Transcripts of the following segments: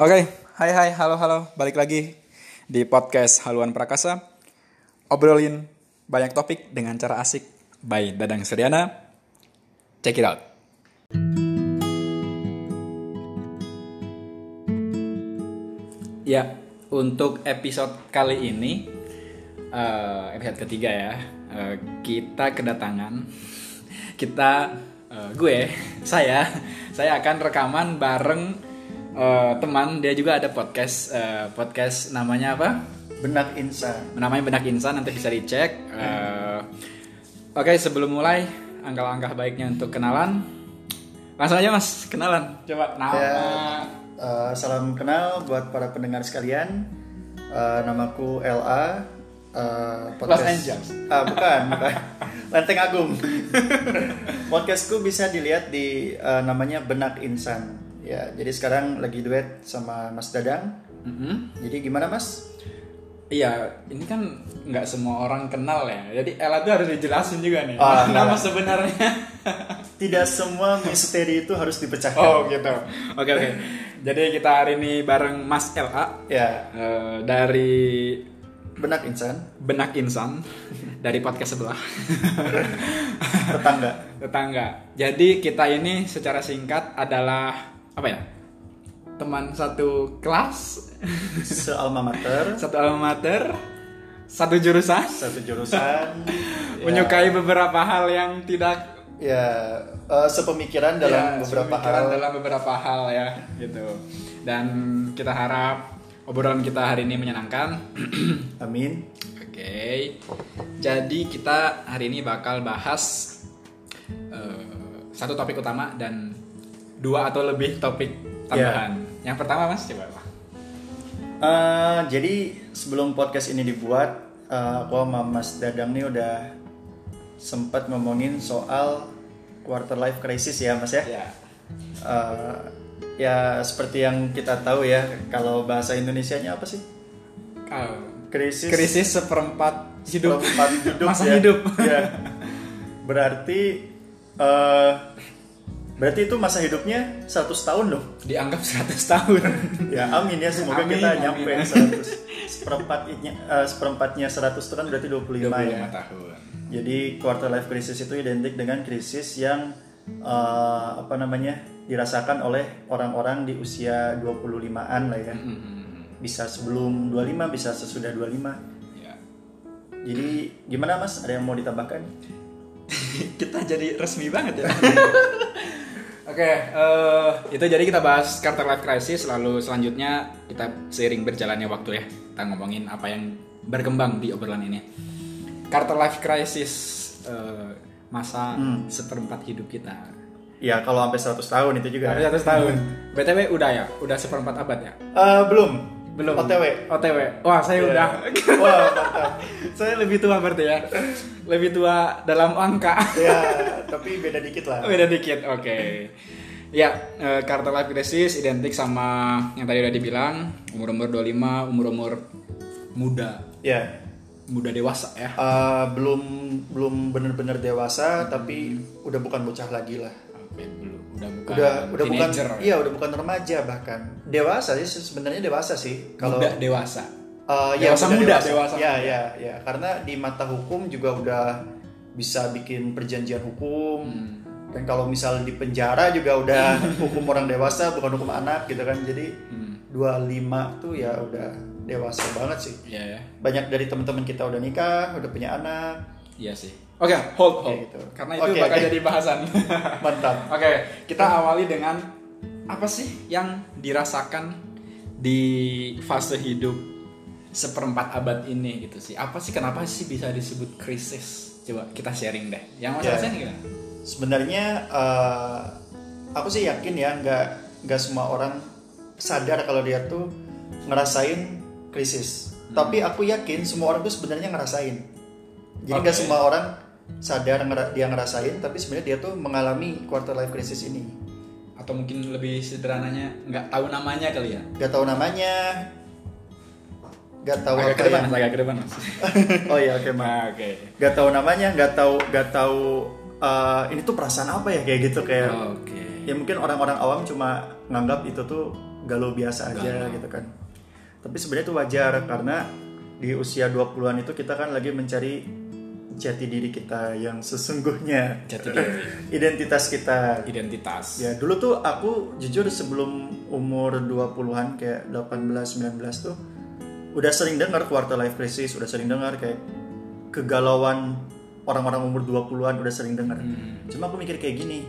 Oke, hai hai, halo halo, balik lagi di podcast Haluan Prakasa. Obrolin banyak topik dengan cara asik by Dadang Suryana. Check it out. Ya, untuk episode kali ini, eh, episode ketiga ya, eh, kita kedatangan, kita, eh, gue, saya, saya akan rekaman bareng eh, teman, dia juga ada podcast, eh, podcast namanya apa? Benak Insan. Namanya Benak Insan, nanti bisa dicek. Eh, Oke, sebelum mulai, angka-angka baiknya untuk kenalan. Langsung aja mas, kenalan. Coba nama. Ya, eh, salam kenal buat para pendengar sekalian. Eh, namaku LA. eh, Los Angeles. Ah, bukan, bukan. Lenteng Agung. Podcastku bisa dilihat di eh, namanya Benak Insan. Ya, jadi sekarang lagi duet sama Mas Dadang. Mm-mm. Jadi gimana Mas? Iya, ini kan nggak semua orang kenal ya. Jadi Ella tuh harus dijelasin juga nih. Ah, nama sebenarnya. Tidak semua misteri itu harus dipecahkan. oh gitu. Oke oke. Jadi kita hari ini bareng Mas Ella Ya, eh, dari Benak Insan, Benak Insan dari podcast sebelah. tetangga. tetangga. Jadi kita ini secara singkat adalah apa ya? Teman satu kelas, Se-alma mater, satu alma mater, satu jurusan, satu jurusan. ya. menyukai beberapa hal yang tidak ya eh, sepemikiran dalam ya, beberapa sepemikiran hal dalam beberapa hal ya gitu. Dan kita harap obrolan kita hari ini menyenangkan. amin Oke, jadi kita hari ini bakal bahas eh, satu topik utama dan dua atau lebih topik tambahan. Yang pertama mas coba apa? Eh, jadi sebelum podcast ini dibuat eh, aku sama Mas Dadang nih udah sempat ngomongin soal quarter life crisis ya Mas ya Ya, Eh, ya seperti yang kita tahu ya kalau bahasa Indonesianya apa sih eh, krisis krisis seperempat hidup, seperempat hidup masa ya. hidup. Ya. berarti eh, berarti itu masa hidupnya 100 tahun loh Dianggap 100 tahun. Ya amin ya semoga Amin, kita amin, nyampe amin. 100 seperempatnya eh, seperempatnya 100 itu kan berarti 25, 25 ya. tahun. Jadi quarter life crisis itu identik dengan krisis yang eh, apa namanya dirasakan oleh orang-orang di usia 25-an lah ya. Hmm, Bisa sebelum 25, bisa sesudah 25. ya. Jadi gimana Mas? Ada yang mau ditambahkan? kita jadi resmi banget ya. Oke, eh, itu jadi kita bahas quarter life crisis. Lalu selanjutnya kita seiring berjalannya waktu ya, kita ngomongin apa yang berkembang di obrolan ini. Quarter life crisis eh, masa Hmm. seperempat hidup kita. Ya kalau sampai 100 tahun itu juga. Dari 100 tahun. BTW udah ya, udah seperempat abad ya. Eh, belum. Belum. OTW. OTW. Wah, saya Ya. udah. Wah, mantap. saya lebih tua berarti ya. Lebih tua dalam angka. ya, tapi beda dikit lah. Beda dikit, oke. Ya, eh, quarter life crisis identik sama yang tadi udah dibilang, umur-umur 25, umur-umur muda, Ya, muda dewasa ya. Eh, belum belum bener-bener dewasa tapi udah bukan bocah lagi lah belum udah bukan udah udah bukan ya. iya udah bukan remaja bahkan dewasa sih sebenarnya dewasa sih kalau muda dewasa. Eh, Dewasa udah muda, dewasa ya muda. ya ya karena di mata hukum juga udah bisa bikin perjanjian hukum Hmm. dan kalau misal di penjara juga udah hukum orang dewasa bukan hukum anak gitu kan jadi Hmm, 25 tuh ya udah dewasa banget sih iya ya. banyak dari teman-teman kita udah nikah udah punya anak Iya sih. Oke, hold hold. Kayak gitu. Karena itu Oke, bakal oke. jadi bahasan. mantap Oke, kita awali dengan apa sih yang dirasakan di fase hidup seperempat abad ini gitu sih? Apa sih kenapa sih bisa disebut krisis? Coba kita sharing deh. Yang mas Ya. rasain gimana? sebenarnya eh, aku sih yakin ya nggak nggak semua orang sadar kalau dia tuh ngerasain krisis tapi aku yakin semua orang tuh sebenarnya ngerasain jadi nggak Oke. semua orang sadar dia ngerasain tapi sebenarnya dia tuh mengalami quarter life crisis ini Atau mungkin lebih sederhananya nggak tahu namanya kali ya? nggak tahu namanya nggak tahu agak apa ke depan, yang Mas, agak ke depan. Mas. oh iya oke Ma. Nah, Oke. nggak tahu namanya nggak tahu nggak tahu eh, ini tuh perasaan apa ya kayak gitu kayak Oke. ya mungkin orang-orang awam cuma nganggap itu tuh galau biasa aja Galau. gitu kan tapi sebenarnya itu wajar karena di usia 20-an itu kita kan lagi mencari jati diri kita yang sesungguhnya Jati diri. identitas kita Identitas. Ya dulu tuh aku jujur sebelum umur 20-an kayak 18-19 tuh udah sering dengar quarter life crisis, udah sering dengar kayak kegalauan orang-orang umur 20-an udah sering dengar. Hmm. Cuma aku mikir kayak gini,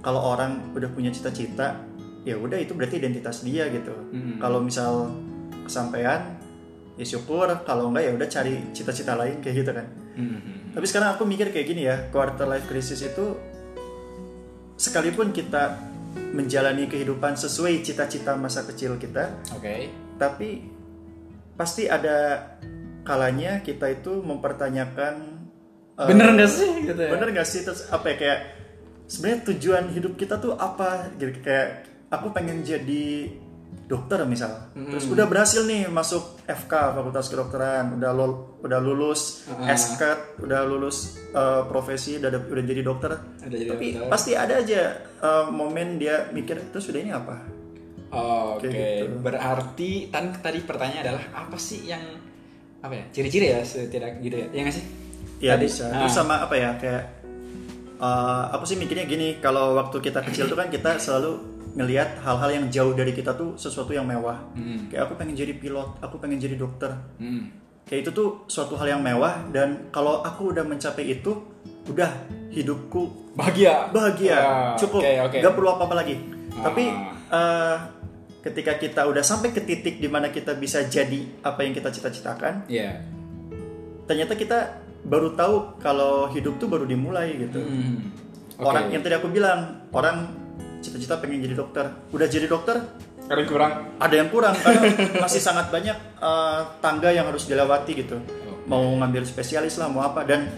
kalau orang udah punya cita-cita, ya udah itu berarti identitas dia gitu. Hmm. Kalau misal kesampaian, ya syukur. Kalau enggak ya udah cari cita-cita lain kayak gitu kan. Hmm. Tapi sekarang aku mikir kayak gini ya, quarter life crisis itu sekalipun kita menjalani kehidupan sesuai cita-cita masa kecil kita, Oke. tapi pasti ada kalanya kita itu mempertanyakan eh, Bener nggak sih gitu ya? bener nggak sih terus apa ya kayak sebenarnya tujuan hidup kita tuh apa gitu kayak aku pengen jadi dokter misal terus udah berhasil nih masuk FK Fakultas Kedokteran udah lul- udah lulus Ah. SKET udah lulus eh, profesi udah udah jadi dokter Udah jadi tapi dokter. pasti ada aja eh, momen dia mikir terus sudah ini apa Oke, Kayak gitu. berarti kan tadi pertanyaan adalah apa sih yang apa ya ciri-ciri ya setidak gitu ya, ya nggak sih? ya Tadi. bisa Ah. terus sama apa ya kayak eh, aku sih mikirnya gini kalau waktu kita kecil tuh kan kita selalu ngelihat hal-hal yang jauh dari kita tuh sesuatu yang mewah Hmm. kayak aku pengen jadi pilot aku pengen jadi dokter Hmm. kayak itu tuh suatu hal yang mewah dan kalau aku udah mencapai itu udah hidupku Bahagia. bahagia Ah, cukup Oke oke. nggak perlu apa-apa lagi Ah. tapi eh, ketika kita udah sampai ke titik di mana kita bisa jadi apa yang kita cita-citakan Iya. ternyata kita baru tahu kalau hidup tuh baru dimulai gitu Hmm. Oke. orang yang tadi aku bilang orang cita-cita pengen jadi dokter. Udah jadi dokter? Karena kurang. ada yang kurang karena masih sangat banyak eh, tangga yang harus dilewati gitu. Mau ngambil spesialis lah mau apa. Dan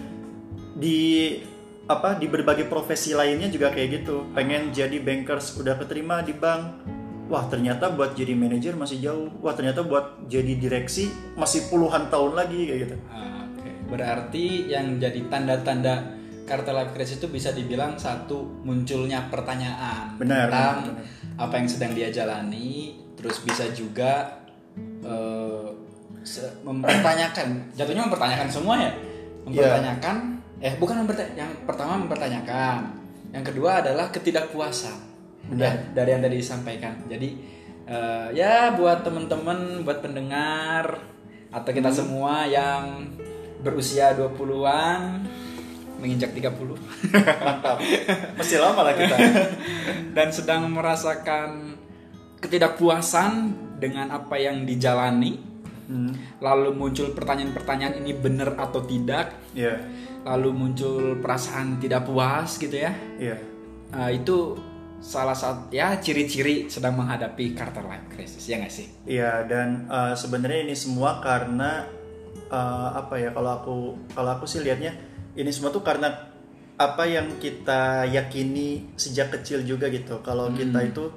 di apa di berbagai profesi lainnya juga kayak gitu. Pengen jadi bankers udah keterima di bank. Wah ternyata buat jadi manajer masih jauh. Wah ternyata buat jadi direksi masih puluhan tahun lagi kayak gitu. Ah, Oke. Berarti yang jadi tanda-tanda kartu life crisis itu bisa dibilang satu munculnya pertanyaan Benar, tentang benar, apa yang sedang dia jalani, terus bisa juga se- mempertanyakan, jatuhnya mempertanyakan semua ya, mempertanyakan, eh bukan mempertanyakan, yang pertama mempertanyakan, yang kedua adalah ketidakpuasan, Benar. ya dari yang tadi disampaikan. Jadi eh, ya buat teman-teman, buat pendengar atau kita Hmm. semua yang berusia 20-an menginjak 30 mantap. Masih lama lah kita. Dan sedang merasakan ketidakpuasan dengan apa yang dijalani. Hmm, lalu muncul pertanyaan-pertanyaan ini benar atau tidak? Iya. Lalu muncul perasaan tidak puas gitu ya? Iya. Nah, itu salah satu ya ciri-ciri sedang menghadapi quarter life crisis ya nggak sih? Iya dan uh, sebenarnya ini semua karena uh, apa ya kalau aku kalau aku sih lihatnya ini semua tuh karena apa yang kita yakini sejak kecil juga gitu. Kalau kita itu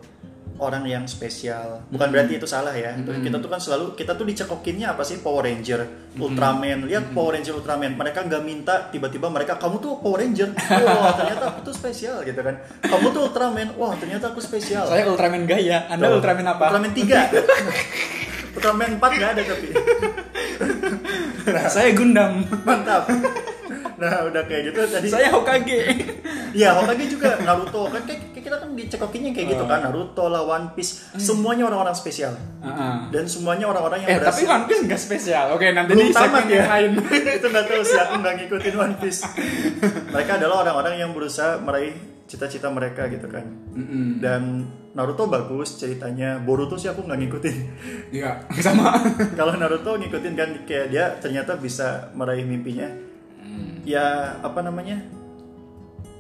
orang yang spesial. Bukan berarti itu salah ya. Kita tuh kan selalu kita tuh dicekokinnya apa sih? Power Ranger Ultraman. Lihat Power Ranger Ultraman. Mereka nggak minta tiba-tiba mereka kamu tuh Power Ranger? Wah ternyata aku tuh spesial gitu kan. Kamu tuh Ultraman? Wah ternyata aku spesial. Saya Ultraman gaya anda Tuh. Ultraman apa? Ultraman 3 Ultraman 4 gak ada tapi. Saya Gundam. Mantap Nah udah kayak gitu tadi. Saya Hokage. Iya Hokage juga Naruto. Kan kayak, kayak kita kan dicekokinnya kayak gitu kan Naruto lah One Piece. Semuanya orang-orang spesial. Dan semuanya orang-orang yang eh tapi berhasil One Piece nggak spesial. Oke nanti belum di tamat segmen ya. yang lain. Itu nggak tahu sih aku nggak ngikutin One Piece. Mereka adalah orang-orang yang berusaha meraih cita-cita mereka gitu kan. Dan Naruto bagus ceritanya. Boruto sih aku nggak ngikutin. Iya, sama. kalau Naruto ngikutin kan kayak dia ternyata bisa meraih mimpinya ya apa namanya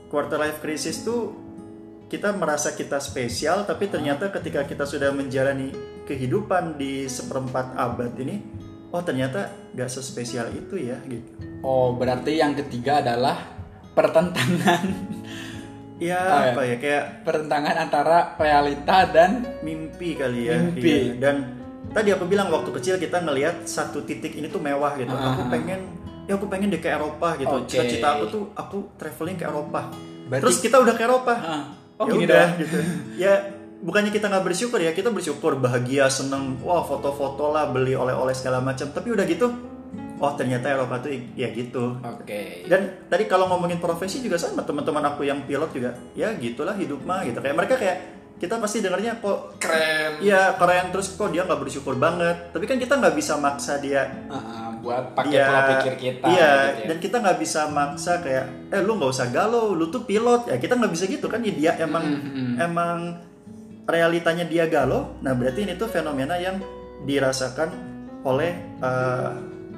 quarter life crisis tuh kita merasa kita spesial tapi ternyata ketika kita sudah menjalani kehidupan di seperempat abad ini oh ternyata gak sespesial itu ya gitu Oh, berarti yang ketiga adalah pertentangan. ya Oh, ya. apa ya kayak Pertentangan antara realita dan mimpi kali ya Mimpi. Iya. dan tadi aku bilang waktu kecil kita ngelihat satu titik ini tuh mewah gitu Ah. aku pengen ya aku pengen deh ke Eropa gitu. Oke. cita-cita aku tuh aku traveling ke Eropa. Berarti- terus kita udah ke Eropa. Ah, oh ya gini udah dah. gitu. Ya bukannya kita nggak bersyukur ya kita bersyukur bahagia seneng. Wah foto-foto lah beli oleh-oleh segala macam. Tapi udah gitu oh ternyata Eropa tuh ya gitu. Oke. dan tadi kalau ngomongin profesi juga sama teman-teman aku yang pilot juga ya gitulah hidup mah gitu. Kayak mereka kayak kita pasti dengarnya kok Keren. Iya keren. Terus kok dia nggak bersyukur banget? Tapi kan kita nggak bisa maksa dia Ah, buat pakai dia pola pikir kita. iya gitu ya. dan kita nggak bisa maksa kayak eh lu nggak usah galau lu tuh pilot ya kita nggak bisa gitu kan ya dia emang Mm-mm. emang realitanya dia galau nah berarti ini tuh fenomena yang dirasakan oleh eh,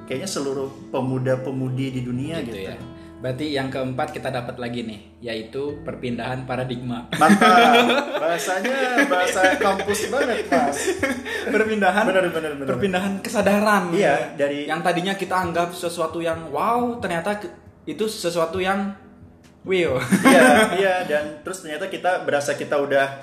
kayaknya seluruh pemuda-pemudi di dunia gitu gitu, ya. Berarti yang keempat kita dapat lagi nih, yaitu perpindahan paradigma. mantap bahasanya bahasa kampus banget mas perpindahan bener bener bener perpindahan kesadaran. Iya, ya. dari- yang tadinya kita anggap sesuatu yang wow, ternyata itu sesuatu yang wow. iya iya dan terus ternyata kita berasa kita udah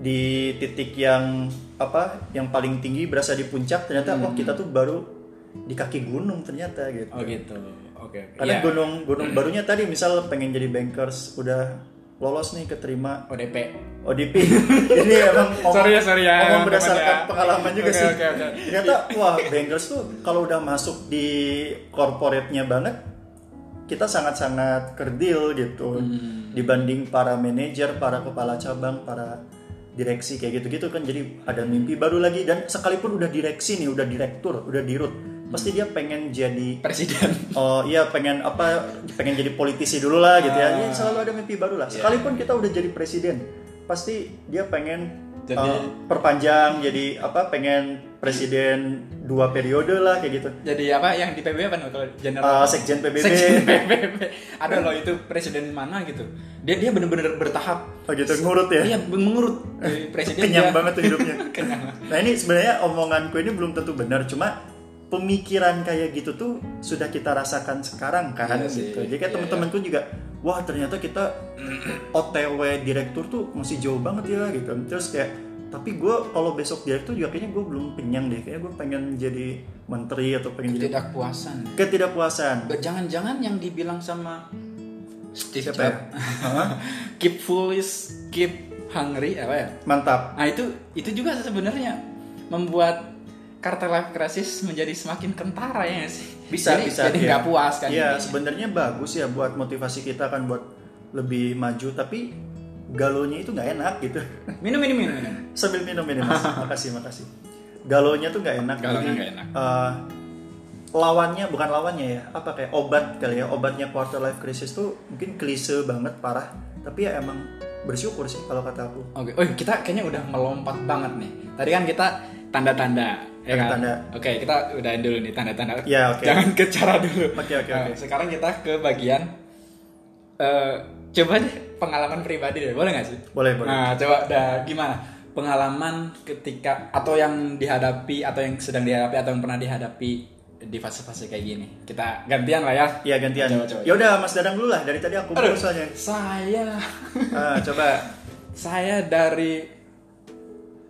di titik yang apa yang paling tinggi berasa di puncak ternyata oh kita tuh baru di kaki gunung ternyata gitu Oh gitu. Oke. oke. karena Iya. gunung gunung barunya tadi misal pengen jadi bankers udah lolos nih keterima ODP. ODP ini emang ngomong, Sorry ya, sorry ya, ngomong teman-teman berdasarkan ya. pengalaman juga Oke, sih oke, oke. ternyata wah bankers tuh kalau udah masuk di corporate-nya banget kita sangat-sangat kerdil gitu Hmm. dibanding para manajer, para kepala cabang, para direksi kayak gitu-gitu kan jadi ada mimpi baru lagi dan sekalipun udah direksi nih, udah direktur, udah dirut, pasti dia pengen jadi Presiden. Oh iya pengen apa pengen jadi politisi dulu lah gitu ya. Ah. Ini selalu ada mimpi baru lah. Iya. Sekalipun kita udah jadi presiden, pasti dia pengen Jadi- uh, perpanjang jadi apa pengen presiden dua periode lah kayak gitu. Jadi apa yang di PBB apa kalau general? Uh, Sekjen PBB. Sekjen PBB. Ada loh itu presiden mana gitu. Dia dia bener-bener bertahap. Oh gitu ngurut ya. Iya mengurut presiden Kenyang dia- banget tuh hidupnya. Kenyang. Nah ini sebenarnya omonganku ini belum tentu benar, cuma pemikiran kayak gitu tuh sudah kita rasakan sekarang kan Iya sih. gitu. Jadi kayak Iya, teman-temanku juga, wah ternyata kita OTW direktur tuh masih jauh banget ya gitu. Terus kayak tapi gue kalau besok direktur juga kayaknya gue belum kenyang deh. Kayaknya gue pengen jadi menteri atau pengen jadi Ketidakpuasan. ketidakpuasan. Jangan-jangan yang dibilang sama Steve Siapa ya? Jobs. keep foolish, keep hungry apa ya? Mantap. Nah itu itu juga sebenarnya membuat Quarter Life Crisis menjadi semakin kentara ya sih. Bisa jadi, bisa. Jadi nggak puas kan. Iya sebenarnya bagus ya buat motivasi kita kan buat lebih maju tapi galonya itu nggak enak gitu. Minum minum minum minum. sambil minum ini mas makasih makasih galonya tuh nggak enak Galonya nggak enak. eh, lawannya bukan lawannya ya apa kayak obat kali ya obatnya quarter life crisis tuh mungkin klise banget parah tapi ya emang bersyukur sih kalau kata aku Oke, oh kita kayaknya udah melompat banget nih. Tadi kan kita tanda-tanda, ya kan? Tanda-tanda. Oke, kita udahin dulu nih tanda-tanda. Ya, oke. Jangan ke cara dulu. Oke, oke, Nah, oke. Sekarang kita ke bagian eh coba deh pengalaman pribadi deh, boleh nggak sih? boleh boleh Nah, coba dah gimana? Pengalaman ketika atau yang dihadapi atau yang sedang dihadapi atau yang pernah dihadapi di fase-fase kayak gini. Kita gantian lah ya. ya gantian Coba, coba. ya udah mas dadang dulu lah dari tadi aku Aduh, soalnya saya Ah, coba saya dari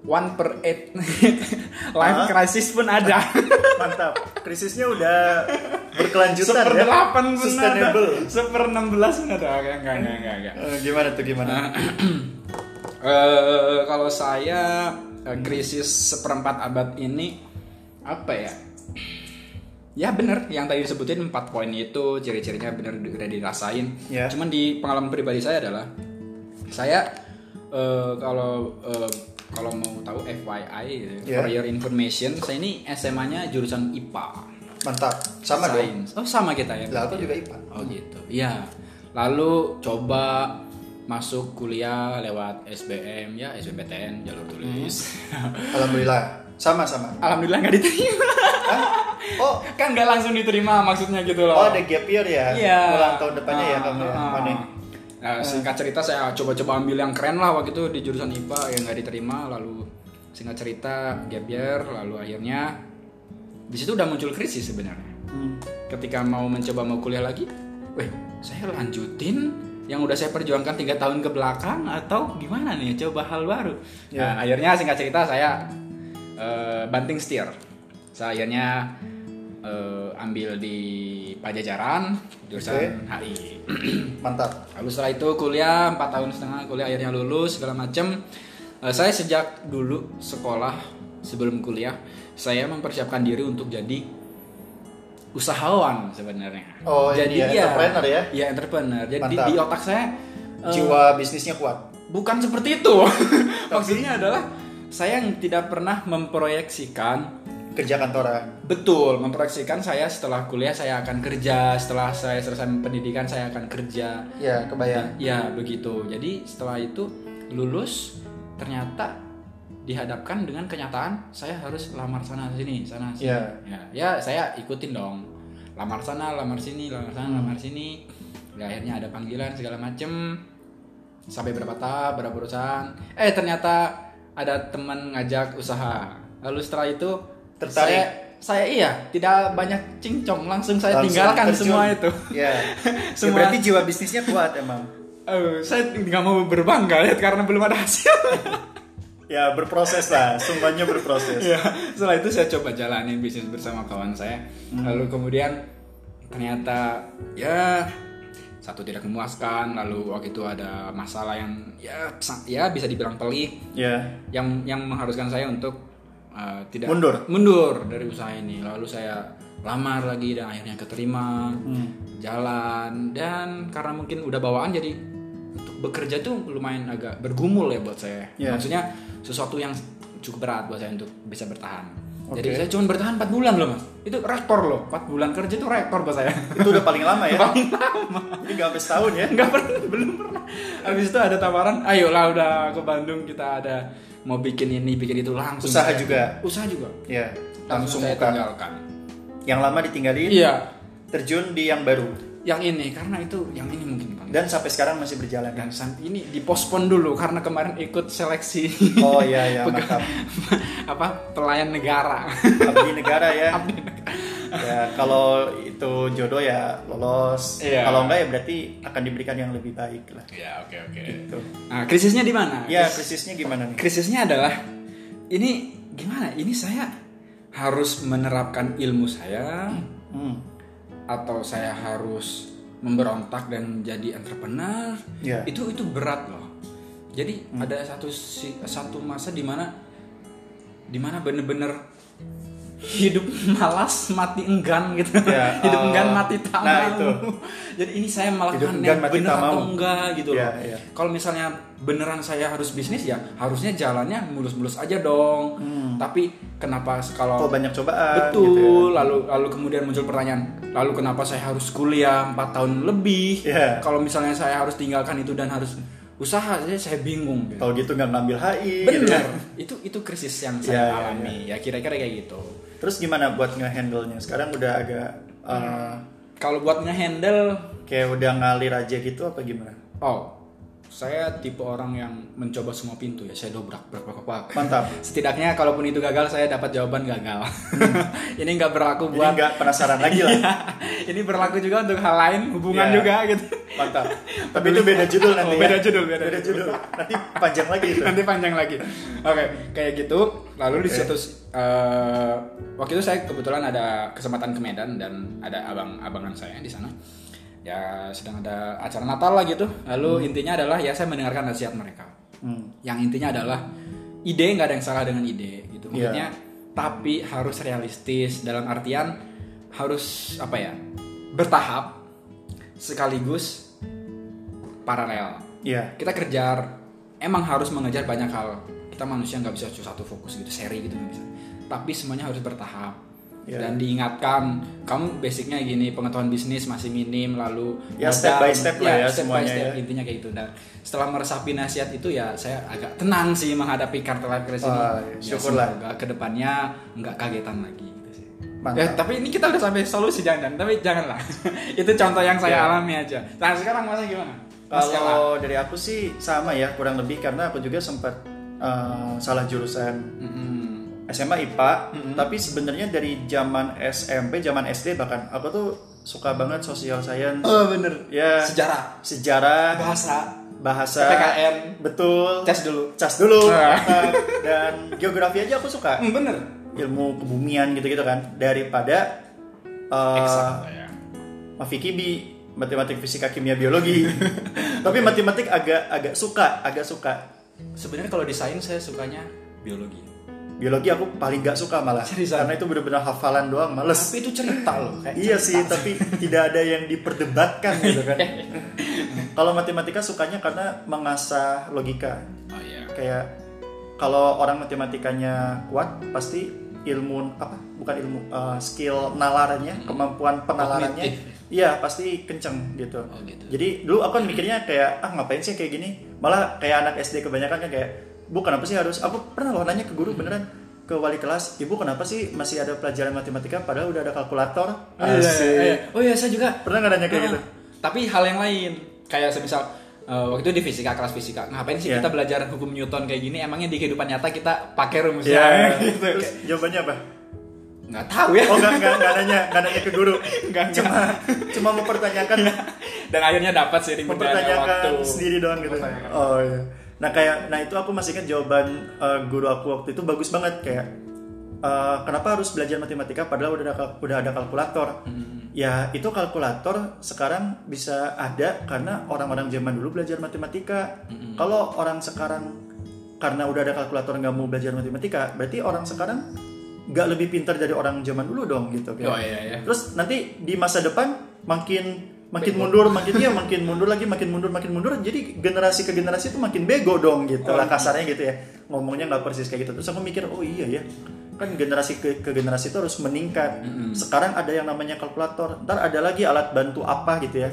one per eight. Life Hah? crisis pun ada. Mantap. Krisisnya udah berkelanjutan seper ya. Delapan pun sustainable. ada. Seper enam belas pun ada. Enggak enggak enggak enggak, enggak. Eh, gimana tuh gimana? Eh, kalau saya eh, krisis seperempat abad ini apa ya? Ya bener. Yang tadi disebutin empat poin itu ciri-cirinya bener udah dirasain. Ya. cuman di pengalaman pribadi saya adalah saya eh, kalau eh, kalau mau tahu FYI Ya. for your information saya ini SMA-nya jurusan IPA mantap sama dong Sains. oh sama kita ya lah aku juga IPA Oh gitu. Iya. Lalu coba masuk kuliah lewat SBM ya SBMPTN jalur tulis. alhamdulillah sama sama Alhamdulillah nggak diterima. Hah? oh kan nggak langsung diterima maksudnya gitu loh. oh ada gap year ya Iya. ulang tahun depannya ya Ah, kamu ya ah. Mane? Nah, singkat cerita saya coba-coba ambil yang keren lah waktu itu di jurusan IPA yang nggak diterima lalu singkat cerita gap year lalu akhirnya di situ udah muncul krisis sebenarnya. Hmm. ketika mau mencoba mau kuliah lagi, weh saya lanjutin yang udah saya perjuangkan tiga tahun ke belakang atau gimana nih coba hal baru. Ya. Nah, akhirnya singkat cerita saya eh, banting setir. Saya akhirnya eh, ambil di Pajajaran jurusan HI. mantap Lalu setelah itu kuliah 4 tahun setengah kuliah akhirnya lulus segala macem Eh, saya sejak dulu sekolah sebelum kuliah saya mempersiapkan diri untuk jadi usahawan sebenarnya. Oh, ini ya, entrepreneur ya? Iya, entrepreneur. Jadi di, Mantap. di otak saya eh, Jiwa bisnisnya kuat. bukan seperti itu. Maksudnya adalah saya yang tidak pernah memproyeksikan Kerja kantoran. betul memproyeksikan saya setelah kuliah saya akan kerja, setelah saya selesai pendidikan saya akan kerja. Ya, kebayang. Ya begitu. Jadi setelah itu lulus ternyata dihadapkan dengan kenyataan saya harus lamar sana sini sana sini. Ya. Ya, ya saya ikutin dong. Lamar sana, lamar sini, lamar sana, lamar sini. Ya, akhirnya ada panggilan segala macem. Sampai berapa tahap, berapa perusahaan. Eh ternyata ada teman ngajak usaha. Lalu setelah itu Tertarik. saya saya iya tidak banyak cincong langsung saya Langsung tinggalkan terjun. semua itu. Ya. Semua- ya berarti jiwa bisnisnya kuat emang. Eh, saya nggak mau berbangga ya karena belum ada hasil. Ya, berproses lah. Semuanya berproses. ya, setelah itu saya coba jalanin bisnis bersama kawan saya. Lalu kemudian ternyata ya satu tidak memuaskan. Lalu waktu itu ada masalah yang ya ya bisa dibilang pelik Ya. yang yang mengharuskan saya untuk uh, tidak Mundur. mundur dari usaha ini. Lalu saya lamar lagi dan akhirnya keterima Hmm. jalan dan karena mungkin udah bawaan jadi untuk bekerja tuh lumayan agak bergumul ya buat saya. Ya. Maksudnya sesuatu yang cukup berat buat saya untuk bisa bertahan. Oke. Jadi saya cuma bertahan 4 bulan loh mas. Itu rekor loh. 4 bulan kerja itu rekor buat saya. Itu udah paling lama ya? paling lama. Ini gak sampai setahun ya? Nggak pernah, belum pernah. Habis itu ada tawaran, ayolah udah ke Bandung kita ada mau bikin ini, bikin itu langsung. Usaha saya- juga? Usaha juga. Ya. Langsung Langsung saya buka. tinggalkan. Yang lama ditinggalin, Iya, terjun di yang baru. Yang ini karena itu yang ini mungkin paling. Dan sampai sekarang masih berjalan? Dan sampai ini dipospon dulu karena kemarin ikut seleksi Oh iya iya mantap. apa pelayan negara. Abdi negara ya. Abdi negara. Ya kalau itu jodoh ya lolos. Iya. Kalau enggak ya berarti akan diberikan yang lebih baik lah. Ya oke oke. Gitu. Nah krisisnya di mana? Ya Kris- krisisnya gimana nih? krisisnya adalah ini gimana? Ini saya harus menerapkan ilmu saya Hmm. Atau saya harus memberontak dan jadi entrepreneur Ya. itu itu berat loh jadi ada satu satu masa di mana di mana bener-bener hidup malas mati enggan gitu Ya, hidup oh. enggan mati tak Nah, mau itu. jadi ini saya Hidup melakukan enggan yang bener atau mau. enggak gitu Ya, loh ya. kalau misalnya beneran saya harus bisnis ya harusnya jalannya mulus-mulus aja dong tapi kenapa kalau Kok banyak cobaan Betul. gitu ya? Lalu lalu kemudian muncul pertanyaan, lalu kenapa saya harus kuliah 4 tahun lebih? Iya. Kalau misalnya saya harus tinggalkan itu dan harus usaha, saya saya bingung. Gitu. Kalau gitu nggak ngambil HI gitu Benar. ya. Itu itu krisis yang saya iya, alami. Ya kira-kira kayak gitu. Terus gimana buat nge-handle-nya? Sekarang udah agak uh, Kalau buat ngehandle, kayak udah ngalir aja gitu apa gimana? oh, saya tipe orang yang mencoba semua pintu ya. Saya dobrak, brak, brak, brak. Mantap. Setidaknya kalaupun itu gagal, saya dapat jawaban gagal. Ini nggak berlaku buat nggak penasaran lagi lah. Ini berlaku juga untuk hal lain, hubungan Iya. juga gitu. Mantap. Tapi itu beda judul nanti Oh, ya. beda judul, beda beda judul. Nanti panjang lagi itu. nanti panjang lagi oke kayak gitu lalu di Oke. situ eh, waktu itu saya kebetulan ada kesempatan ke Medan dan ada abang abangan saya di sana ya sedang ada acara Natal lah gitu. Lalu intinya adalah ya saya mendengarkan nasihat mereka. Hmm. yang intinya adalah ide nggak ada yang salah dengan ide gitu. Iya. maksudnya tapi harus realistis dalam artian harus apa ya bertahap sekaligus paralel. Iya. kita kejar emang harus mengejar banyak hal. Kita manusia nggak bisa cuma satu fokus gitu seri gitu nggak bisa. Tapi semuanya harus bertahap Ya. dan diingatkan kamu basicnya gini pengetahuan bisnis masih minim lalu Ya, step modal- by step lah ya step by semuanya step, ya. intinya kayak gitu dan setelah meresapi nasihat itu ya saya agak tenang sih menghadapi kartu life crisis ini Wah, Ya, syukurlah. semoga ke depannya nggak kagetan lagi gitu sih Mantap. Ya, tapi ini kita udah sampai solusi jangan tapi janganlah itu contoh yang saya Ya. alami aja nah sekarang masnya gimana Mas? Kalau dari aku sih sama ya kurang lebih karena aku juga sempat uh, salah jurusan Mm-mm. SMA IPA, tapi sebenarnya dari zaman SMP, zaman SD bahkan aku tuh suka banget social science. Oh bener. Ya Sejarah, sejarah, bahasa, bahasa, PPKN, betul, tes dulu. cas dulu, Ah. mantap. dan geografi aja aku suka, Hmm, bener. ilmu kebumian gitu-gitu kan, daripada uh, Eksak lah ya. Mafikibi, matematik, fisika, kimia, biologi. Tapi matematik agak agak suka, agak suka. sebenarnya kalau di sains saya sukanya biologi. Biologi aku paling gak suka malah. Seriusan? Karena itu bener-bener hafalan doang, males. Tapi itu cerita loh. kayak Iya cerita. sih, tapi tidak ada yang diperdebatkan gitu kan. Kalau matematika sukanya karena mengasah logika. Oh iya. Kayak kalau orang matematikanya kuat, pasti ilmu apa? Bukan ilmu, eh, skill nalarnya, kemampuan penalarannya, Kognitif. iya pasti kenceng gitu. Oh gitu. Jadi dulu aku kan mikirnya kayak ah ngapain sih kayak gini? Malah kayak anak SD kebanyakan kan kayak bu kenapa sih harus? Aku pernah loh nanya ke guru beneran ke wali kelas, ibu kenapa sih masih ada pelajaran matematika padahal udah ada kalkulator? Oh iya, Asik. iya, iya. Oh iya, saya juga. Pernah nggak nanya kayak Ah, gitu? Tapi hal yang lain, kayak semisal eh, waktu itu di fisika kelas fisika, ngapain sih Iya. kita belajar hukum Newton kayak gini? Emangnya di kehidupan nyata kita pakai rumusnya? Iya. gitu. Terus jawabannya apa? Nggak tahu ya. Oh nggak nggak nggak nanya nggak nanya ke guru. Nggak, Cuma cuma mempertanyakan Dan akhirnya dapat sih mempertanyakan waktu. sendiri doang gitu. Oh iya. Nah kayak nah itu aku masih ingat jawaban eh, guru aku waktu itu bagus banget kayak eh, kenapa harus belajar matematika padahal udah ada udah ada kalkulator. Ya itu kalkulator sekarang bisa ada karena orang-orang zaman dulu belajar matematika. Kalau orang sekarang karena udah ada kalkulator nggak mau belajar matematika, berarti orang sekarang nggak lebih pintar dari orang zaman dulu dong gitu. kayak. Oh iya iya. Terus nanti di masa depan makin makin mundur, makin iya makin mundur lagi, makin mundur, makin mundur. Jadi generasi ke generasi itu makin bego dong gitu lah kasarnya gitu ya. Ngomongnya nggak persis kayak gitu. Terus aku mikir, oh iya ya, kan generasi ke, ke generasi itu harus meningkat. Sekarang ada yang namanya kalkulator. Ntar ada lagi alat bantu apa gitu ya.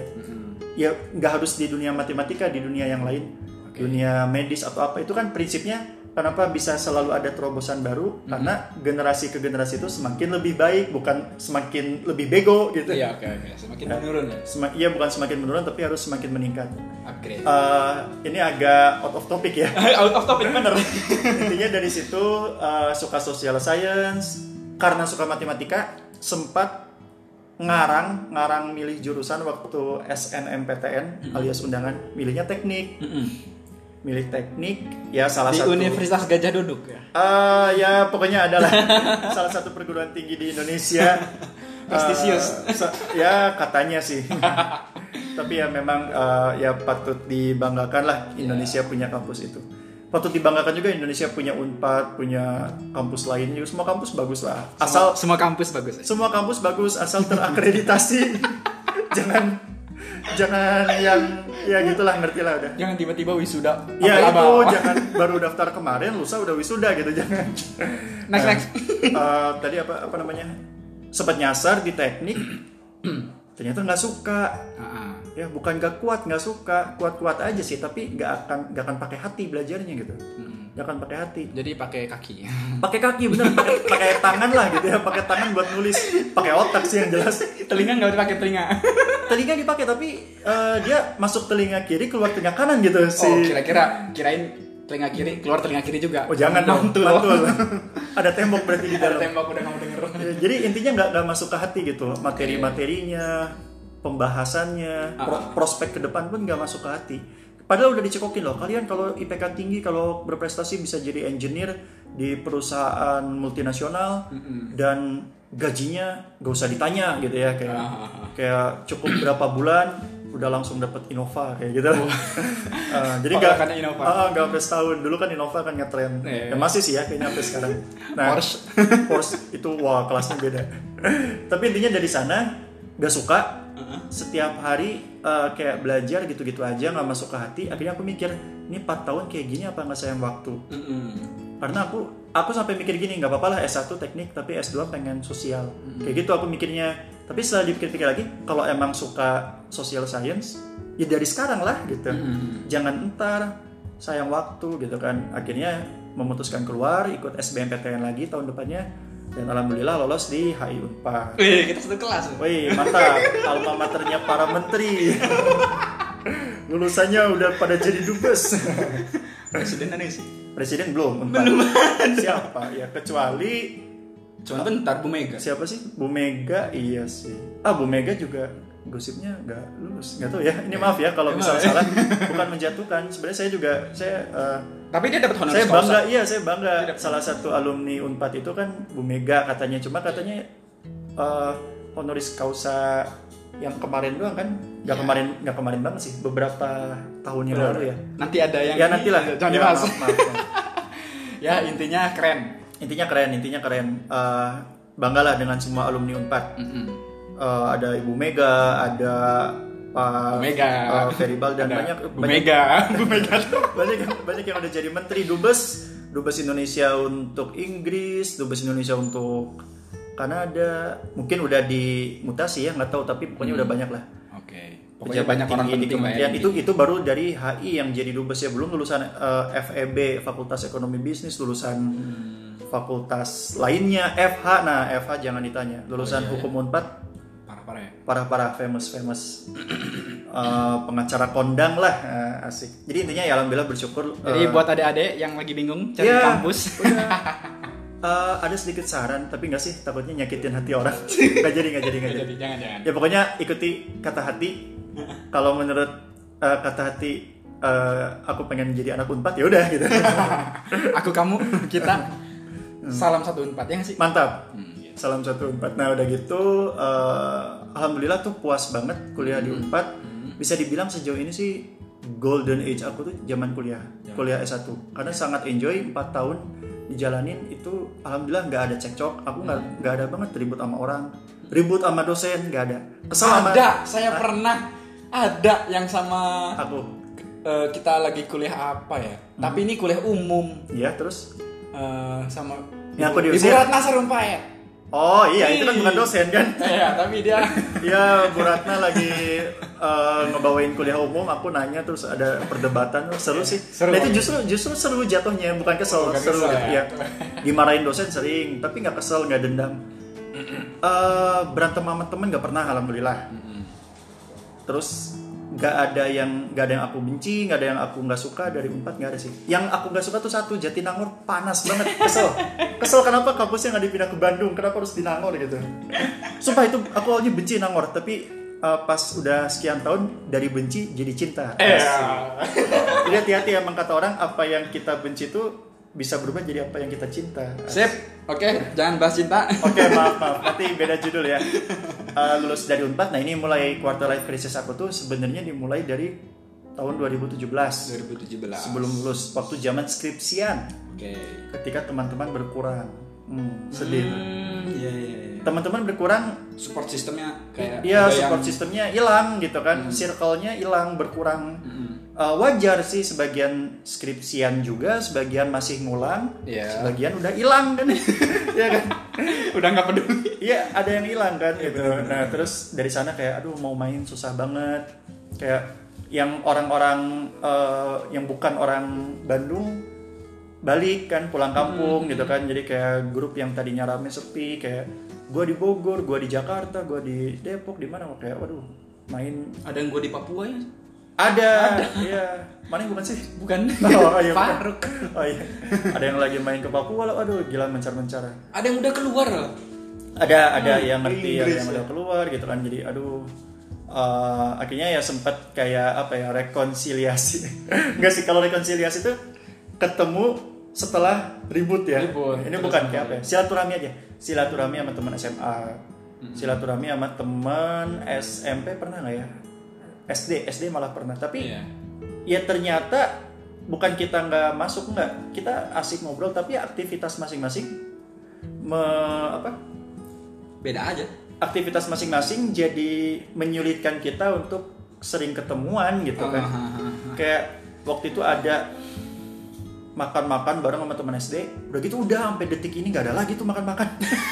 Ya nggak harus di dunia matematika, di dunia yang lain, dunia medis atau apa itu kan prinsipnya. Kenapa bisa selalu ada terobosan baru? Karena generasi ke generasi itu semakin lebih baik, bukan semakin lebih bego gitu. Iya oke oke. Semakin menurun ya. Sema- iya bukan semakin menurun tapi harus semakin meningkat. Upgrade. Eh, ini agak out of topic ya. Out of topic bener. Intinya dari situ eh, suka social science karena suka matematika sempat ngarang ngarang milih jurusan waktu SNMPTN alias undangan milihnya teknik milih teknik ya salah Di satu Universitas Gajah Duduk ya. Eh, ya pokoknya adalah salah satu perguruan tinggi di Indonesia. Prestisius. Sa- ya katanya sih. Tapi ya memang eh, ya patut dibanggakan lah Indonesia punya kampus itu. Patut dibanggakan juga Indonesia punya Unpad, punya kampus lain juga. Semua kampus bagus lah. Asal semua, semua kampus bagus. ya? semua kampus bagus asal terakreditasi. jangan jangan yang ya gitulah ngerti lah udah. Jangan tiba-tiba wisuda. Ya itu abal-abal. jangan baru daftar kemarin lusa udah wisuda gitu jangan. Next Eh, next. eh, tadi apa apa namanya? Sempat nyasar di teknik. ternyata nggak suka. Ah. Ya bukan nggak kuat nggak suka kuat-kuat aja sih tapi nggak akan nggak akan pakai hati belajarnya gitu. Hmm. Nggak akan pakai hati. Jadi pakai kaki. Pakai kaki bener pakai pakai tangan lah gitu ya pakai tangan buat nulis pakai otak sih yang jelas telinga nggak dipakai telinga. telinga dipakai tapi eh, dia masuk telinga kiri keluar telinga kanan gitu si Oh kira-kira kirain telinga kiri keluar telinga kiri juga. Oh jangan dong, Mantul. mantul. Ada tembok berarti di Ada dalam. tembok udah kamu denger. Ya, Jadi intinya nggak nggak masuk ke hati gitu, materi-materinya, pembahasannya, pro- Ah. prospek ke depan pun nggak masuk ke hati. Padahal udah dicekokin loh, kalian kalau IPK tinggi, kalau berprestasi bisa jadi engineer di perusahaan multinasional dan gajinya gak usah ditanya gitu ya kayak Ah. kayak cukup berapa bulan udah langsung dapat Innova kayak gitu. Eh, jadi Oh, nggak karena Innova. Ah, nggak sampai setahun dulu kan Innova kan ngetren. Iya. Ya, masih sih ya kayaknya sampai sekarang. Nah, Porsche. Porsche itu wah kelasnya beda. Tapi intinya dari sana nggak suka. Setiap hari eh, kayak belajar gitu-gitu aja nggak masuk ke hati. Akhirnya aku mikir, ini 4 tahun kayak gini apa nggak sayang waktu? Mm-mm. Karena aku aku sampai mikir gini nggak apa-apa lah S1 teknik tapi S2 pengen sosial. Kayak gitu aku mikirnya. Tapi setelah dipikir-pikir lagi, kalau emang suka social science, ya dari sekarang lah gitu. Jangan entar sayang waktu gitu kan. Akhirnya memutuskan keluar ikut SBMPTN lagi tahun depannya dan alhamdulillah lolos di HI Unpad. Wih, kita satu kelas. Wih, mantap. Alma maternya para menteri. Lulusannya udah pada jadi dubes. Presiden aneh sih. Presiden belum. Unpad. Siapa? Ya kecuali Cuman bentar Bu Mega. siapa sih? Bu Mega iya sih. Ah Bu Mega juga gosipnya nggak lulus. Nggak tahu ya. Ini maaf ya kalau Emang misal ya? salah. Bukan menjatuhkan. Sebenarnya saya juga saya eh, Tapi dia dapat honoris saya bangga iya saya bangga salah satu alumni Unpad itu kan Bu Mega katanya cuma katanya eh, honoris causa yang kemarin doang kan nggak Iya. kemarin nggak kemarin banget sih beberapa tahun yang lalu ya Nanti ada yang ya ini, nantilah Jangan Ya, maaf, maaf, maaf. Ya intinya keren. intinya keren intinya keren Eh, banggalah dengan semua alumni Unpad Mm-mm. Eh, ada Ibu Mega ada Pak Mega. eh, Ferry Bal dan Ada banyak Bu banyak Mega, Bu Mega. banyak banyak yang udah jadi menteri. Dubes. Dubes Indonesia untuk Inggris dubes Indonesia untuk Kanada. Mungkin udah dimutasi ya nggak tahu tapi pokoknya udah banyak lah. Oke. Pokoknya pejabat banyak orang di penting lah ya. kementerian. Itu itu baru dari HI yang jadi dubes ya. Belum lulusan eh, FEB Fakultas Ekonomi Bisnis lulusan Hmm. fakultas lainnya FH nah FH jangan ditanya. Lulusan Oh, iya, hukum Unpad Parah-parah ya. parah-parah famous famous Eh, pengacara kondang lah Eh, asik jadi intinya ya alhamdulillah bersyukur Jadi eh, buat adik-adik yang lagi bingung cari ya, kampus, udah. Eh, ada sedikit saran tapi nggak sih takutnya nyakitin hati orang nggak jadi nggak jadi nggak jadi jadi jangan jangan. ya pokoknya ikuti kata hati kalau menurut eh, kata hati eh, aku pengen jadi anak unpad ya udah gitu Aku kamu kita salam satu empat ya sih? mantap Hmm, iya. salam satu unpad nah udah gitu eh, alhamdulillah tuh puas banget kuliah di unpad bisa dibilang sejauh ini sih golden age aku tuh zaman kuliah kuliah S1 karena sangat enjoy 4 tahun dijalanin itu alhamdulillah nggak ada cekcok. Aku nggak nggak ada banget ribut sama orang. Ribut sama dosen nggak ada. Kesel sama Ada, saya pernah ada yang sama aku. Eh, kita lagi kuliah apa ya? Tapi ini kuliah umum. Iya terus? Eh, sama Yang aku Ibu diusir? Ratna Sarumpait. Oh iya itu kan bukan dosen kan Iya, tapi dia Iya, Bu Ratna lagi eh, ngebawain kuliah umum, aku nanya terus ada perdebatan, seru sih. Seru. Nah, itu justru justru seru jatuhnya, bukan kesel, Bukan seru kesel, gitu ya. ya. Dimarahin dosen sering, tapi nggak kesel, nggak dendam. Eh, berantem sama temen nggak pernah, alhamdulillah. Terus nggak ada yang nggak ada yang aku benci, nggak ada yang aku nggak suka dari empat nggak ada sih. Yang aku nggak suka tuh satu Jatinangor panas banget, kesel. Kesel kenapa kampusnya nggak dipindah ke Bandung? Kenapa harus di Nangor gitu? Sumpah itu aku awalnya benci Nangor, tapi uh, pas udah sekian tahun dari benci jadi cinta. eh Jadi hati-hati emang kata orang apa yang kita benci itu bisa berubah jadi apa yang kita cinta. sip. Oke, jangan bahas cinta. Oke maaf maaf, nanti beda judul ya. Uh, lulus dari Unpad, nah ini mulai quarter life crisis aku tuh sebenarnya dimulai dari tahun 2017 2017. sebelum lulus waktu zaman skripsian Oke. ketika teman-teman berkurang. Hmm, sedih. Hmm, iya iya iya. Teman-teman berkurang Support sistemnya kayak Iya support yang- sistemnya hilang gitu kan, circle-nya hilang berkurang. Mm-mm. Uh, wajar sih sebagian skripsian juga, sebagian masih ngulang, Iya. sebagian udah hilang kan, ya kan? Udah nggak peduli. Iya ada yang hilang kan gitu. Nah terus dari sana kayak aduh mau main susah banget, kayak yang orang-orang uh, yang bukan orang Bandung balik kan pulang kampung gitu kan, jadi kayak grup yang tadinya rame sepi kayak gue di Bogor, gue di Jakarta, gue di Depok, di mana kayak waduh main Ada yang gue di Papua ya? Ada, iya. Mana yang bukan sih? Bukan. Oh, iya. Faruk. Oh iya. Ada yang lagi main ke Papua loh. Aduh, gila mencar-mencar. Ada yang udah keluar loh. Ada ada yang ngerti, ada yang ya. udah keluar gitu kan. Jadi aduh eh, akhirnya ya sempat kayak apa ya rekonsiliasi. Enggak sih kalau rekonsiliasi itu ketemu setelah ribut ya. Ribut, Ini bukan kayak apa ya? Silaturahmi aja. Silaturahmi sama teman SMA. Silaturahmi sama teman SMP pernah nggak ya? SD, SD malah pernah. Tapi Iya. ya ternyata bukan kita nggak masuk nggak kita asik ngobrol tapi aktivitas masing-masing me- apa Beda aja. aktivitas masing-masing jadi menyulitkan kita untuk sering ketemuan gitu kan ah, ah, ah. kayak waktu itu ada makan-makan bareng sama teman SD udah gitu udah sampai detik ini nggak ada lagi tuh makan-makan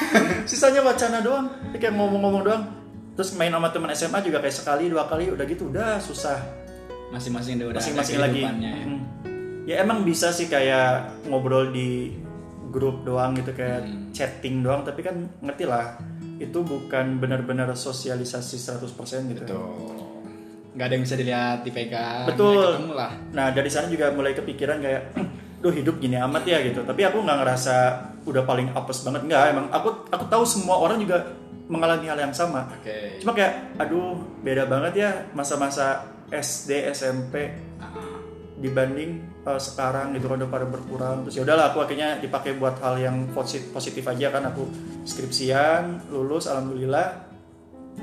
sisanya wacana doang kayak ngomong-ngomong doang terus main sama teman SMA juga kayak sekali dua kali udah gitu udah susah Masing-masing udah masing-masing lagi ya. Hmm. ya emang bisa sih kayak ngobrol di grup doang gitu kayak Hmm. chatting doang tapi kan ngerti lah itu bukan benar-benar sosialisasi 100% gitu Betul. Nggak ada yang bisa dilihat di pegang. Betul. lah. nah dari sana juga mulai kepikiran kayak duh hidup gini amat ya gitu tapi aku nggak ngerasa udah paling apes banget nggak emang aku aku tahu semua orang juga mengalami hal yang sama. Oke. cuma kayak aduh beda banget ya masa-masa SD SMP Ah, dibanding uh, sekarang gitu kan udah pada berkurang. Terus ya udahlah aku akhirnya dipakai buat hal yang positif positif aja kan. Aku skripsian lulus alhamdulillah.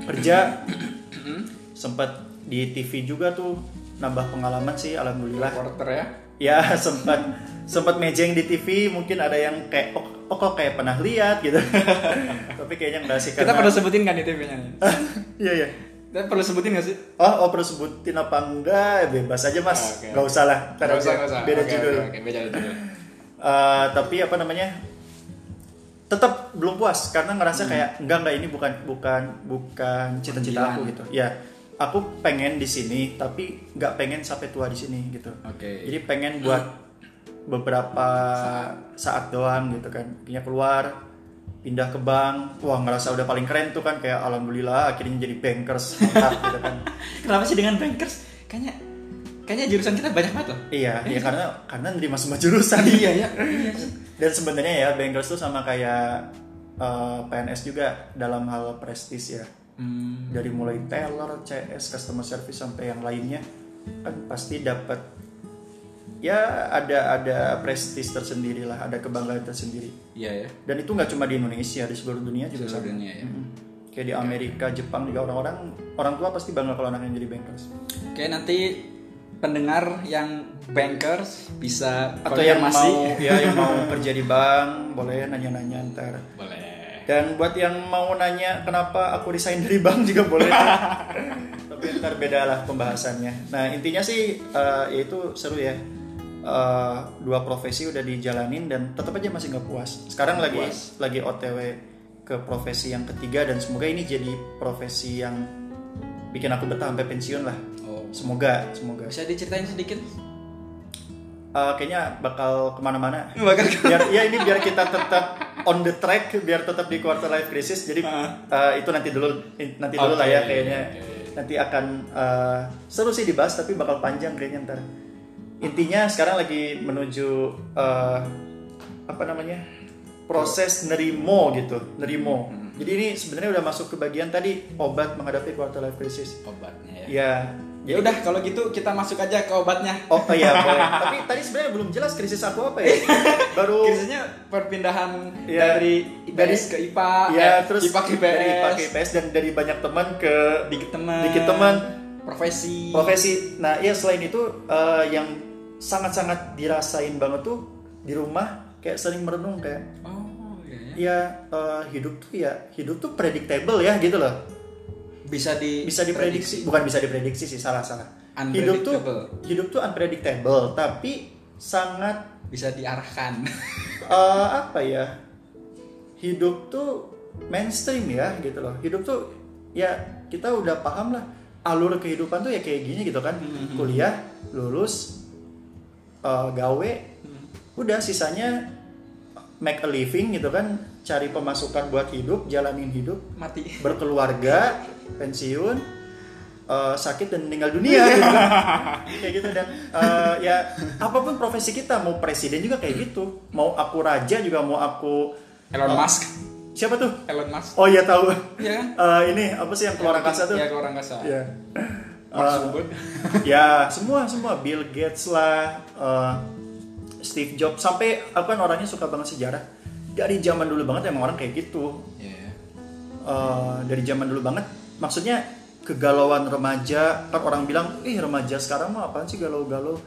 Kerja. Sempat di TV juga tuh nambah pengalaman sih alhamdulillah. Reporter ya. Ya sempat sempat mejeng di TV mungkin ada yang kayak oh, oh kok kayak pernah lihat gitu tapi kayaknya nggak sih Kita karena perlu sebutin kan di TV-nya? iya iya Kita perlu sebutin nggak sih? oh oh perlu sebutin apa enggak bebas aja mas Ah, oke. nggak usah lah aja. usah, usah. beda Oke, judul Oke, oke, beda judul. Eh, tapi apa namanya tetap belum puas karena ngerasa Hmm. kayak enggak enggak ini bukan bukan bukan cita-cita aku gitu ya aku pengen di sini tapi nggak pengen sampai tua di sini gitu. Oke. jadi pengen buat beberapa saat, doang gitu kan. Akhirnya keluar pindah ke bank. Wah ngerasa udah paling keren tuh kan kayak alhamdulillah akhirnya jadi bankers. Mantap gitu kan. Kenapa sih dengan bankers? Kayaknya kayaknya jurusan kita banyak banget loh. iya ya karena karena nerima semua jurusan. Iya ya. Iya dan sebenarnya ya bankers tuh sama kayak eh, PNS juga dalam hal prestis ya Hmm. dari mulai teller, CS, customer service sampai yang lainnya kan pasti dapat ya ada ada prestis tersendiri lah, ada kebanggaan tersendiri. Iya ya. Dan itu nggak cuma di Indonesia, di seluruh dunia juga Seluruh sama. dunia ya. Mm-mm. Kayak di Amerika, Jepang juga orang-orang orang tua pasti bangga kalau anaknya jadi bankers. Oke nanti pendengar yang bankers bisa Atau yang konfirmasi. mau ya yang mau kerja di bank boleh nanya-nanya ntar. Boleh. Dan buat yang mau nanya kenapa aku resign dari bank juga boleh. Tapi ntar beda lah pembahasannya. Nah intinya sih eh, ya itu seru ya. Eh, dua profesi udah dijalanin dan tetap aja masih nggak puas. Sekarang Nggak lagi puas. lagi OTW ke profesi yang ketiga dan semoga ini jadi profesi yang bikin aku betah sampai pensiun lah. Oh. Semoga, semoga. Bisa diceritain sedikit? Eh, kayaknya bakal ke mana-mana. Bakal biar ya ini biar kita tetap on the track biar tetap di quarter life crisis. Jadi eh, itu nanti dulu nanti dulu lah ya kayaknya. Oke. nanti akan eh, seru sih dibahas tapi bakal panjang kayaknya ntar. Intinya sekarang lagi menuju eh, apa namanya proses nerimo gitu nerimo. Hmm. jadi ini sebenarnya udah masuk ke bagian tadi obat menghadapi quarter life crisis. Obatnya ya. ya Ya udah kalau gitu kita masuk aja ke obatnya. oh iya boleh. Tapi tadi sebenarnya belum jelas krisis aku apa ya. Baru Krisisnya perpindahan Ya, dari IPS ke IPA, ya eh, terus IPA ke IPS, dari IPA ke IPS dan dari banyak teman ke dikit teman, dikit teman. Profesi. profesi. Nah iya selain itu eh, yang sangat-sangat dirasain banget tuh di rumah kayak sering merenung kayak Oh, iya ya. ya eh, hidup tuh ya hidup tuh predictable ya gitu loh Bisa di bisa diprediksi. bukan bisa diprediksi sih salah salah. Hidup tuh hidup tuh unpredictable tapi sangat bisa diarahkan. eh, apa ya? Hidup tuh mainstream ya gitu loh. Hidup tuh ya kita udah paham lah alur kehidupan tuh ya kayak gini gitu kan. Mhm. kuliah lulus eh, gawe udah sisanya make a living gitu kan cari pemasukan buat hidup jalanin hidup Mati. berkeluarga pensiun eh, sakit dan meninggal dunia gitu kan. kayak gitu dan eh, ya apa pun profesi kita mau presiden juga kayak gitu mau aku raja juga mau aku Elon Oh. Musk. siapa tuh Elon Musk. oh iya tahu kan? Eh, ini apa sih yang keluar angkasa tuh Iya, keluar angkasa. Iya. Eh, Zuckerberg. ya semua semua Bill Gates lah eh, Steve Jobs. Sampai aku kan orangnya suka banget sejarah. Dari zaman dulu banget emang orang kayak gitu. Iya. Eh, dari zaman dulu banget. Maksudnya kegalauan remaja kan orang bilang ih remaja sekarang mah apaan sih galau-galau?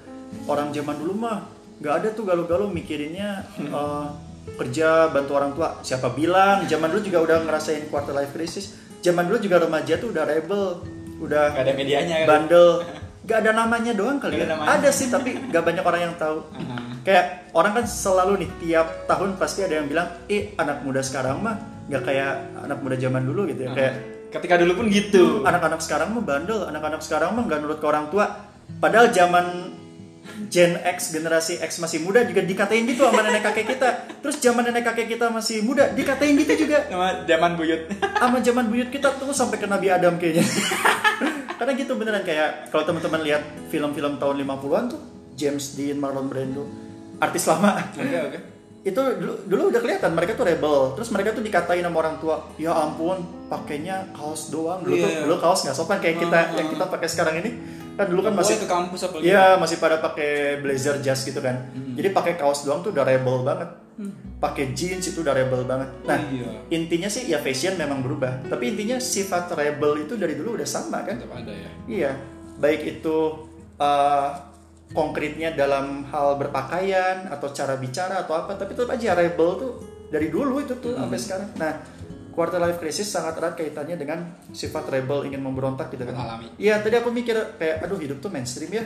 Orang zaman dulu mah nggak ada tuh galau-galau mikirinnya eh, kerja bantu orang tua. Siapa bilang zaman dulu juga udah ngerasain quarter life crisis. Zaman dulu juga remaja tuh udah rebel udah Gak ada medianya kan? bandel. Gak ada namanya doang kali Gak ya. ada namanya. ada sih tapi gak banyak orang yang tahu. Mhm. Kayak orang kan selalu nih tiap tahun pasti ada yang bilang eh anak muda sekarang mah gak kayak anak muda zaman dulu gitu ya. Kayak Ketika dulu pun gitu. anak-anak sekarang mah bandel anak-anak sekarang mah nggak nurut ke orang tua. Padahal zaman Gen X generasi X masih muda juga dikatain gitu sama nenek kakek kita. Terus zaman nenek kakek kita masih muda dikatain gitu juga. Sama zaman buyut. sama zaman buyut kita tuh sampai ke Nabi Adam kayaknya. Karena gitu beneran kayak kalau teman-teman lihat film-film tahun 50-an tuh James Dean, Marlon Brando artis lama Oke, oke. itu dulu, dulu udah kelihatan mereka tuh rebel terus mereka tuh dikatain sama orang tua ya ampun pakainya kaos doang dulu tuh Iya. dulu kaos nggak sopan kayak kita Ah, yang kita pakai sekarang ini kan dulu kan masih ke kampus apa Iya masih pada pakai blazer jas gitu kan. Hmm. Jadi pakai kaos doang tuh udah rebel banget. pakai jeans itu udah rebel banget nah Iya. intinya sih ya fashion memang berubah tapi intinya sifat rebel itu dari dulu udah sama kan Tetap ada ya. Iya, baik itu uh, konkretnya dalam hal berpakaian atau cara bicara atau apa, tapi tetap aja rebel tuh dari dulu itu tuh sampai sekarang. Nah, quarter life crisis sangat erat kaitannya dengan sifat rebel ingin memberontak gitu kan. Alami. Iya, tadi aku mikir kayak aduh hidup tuh mainstream ya.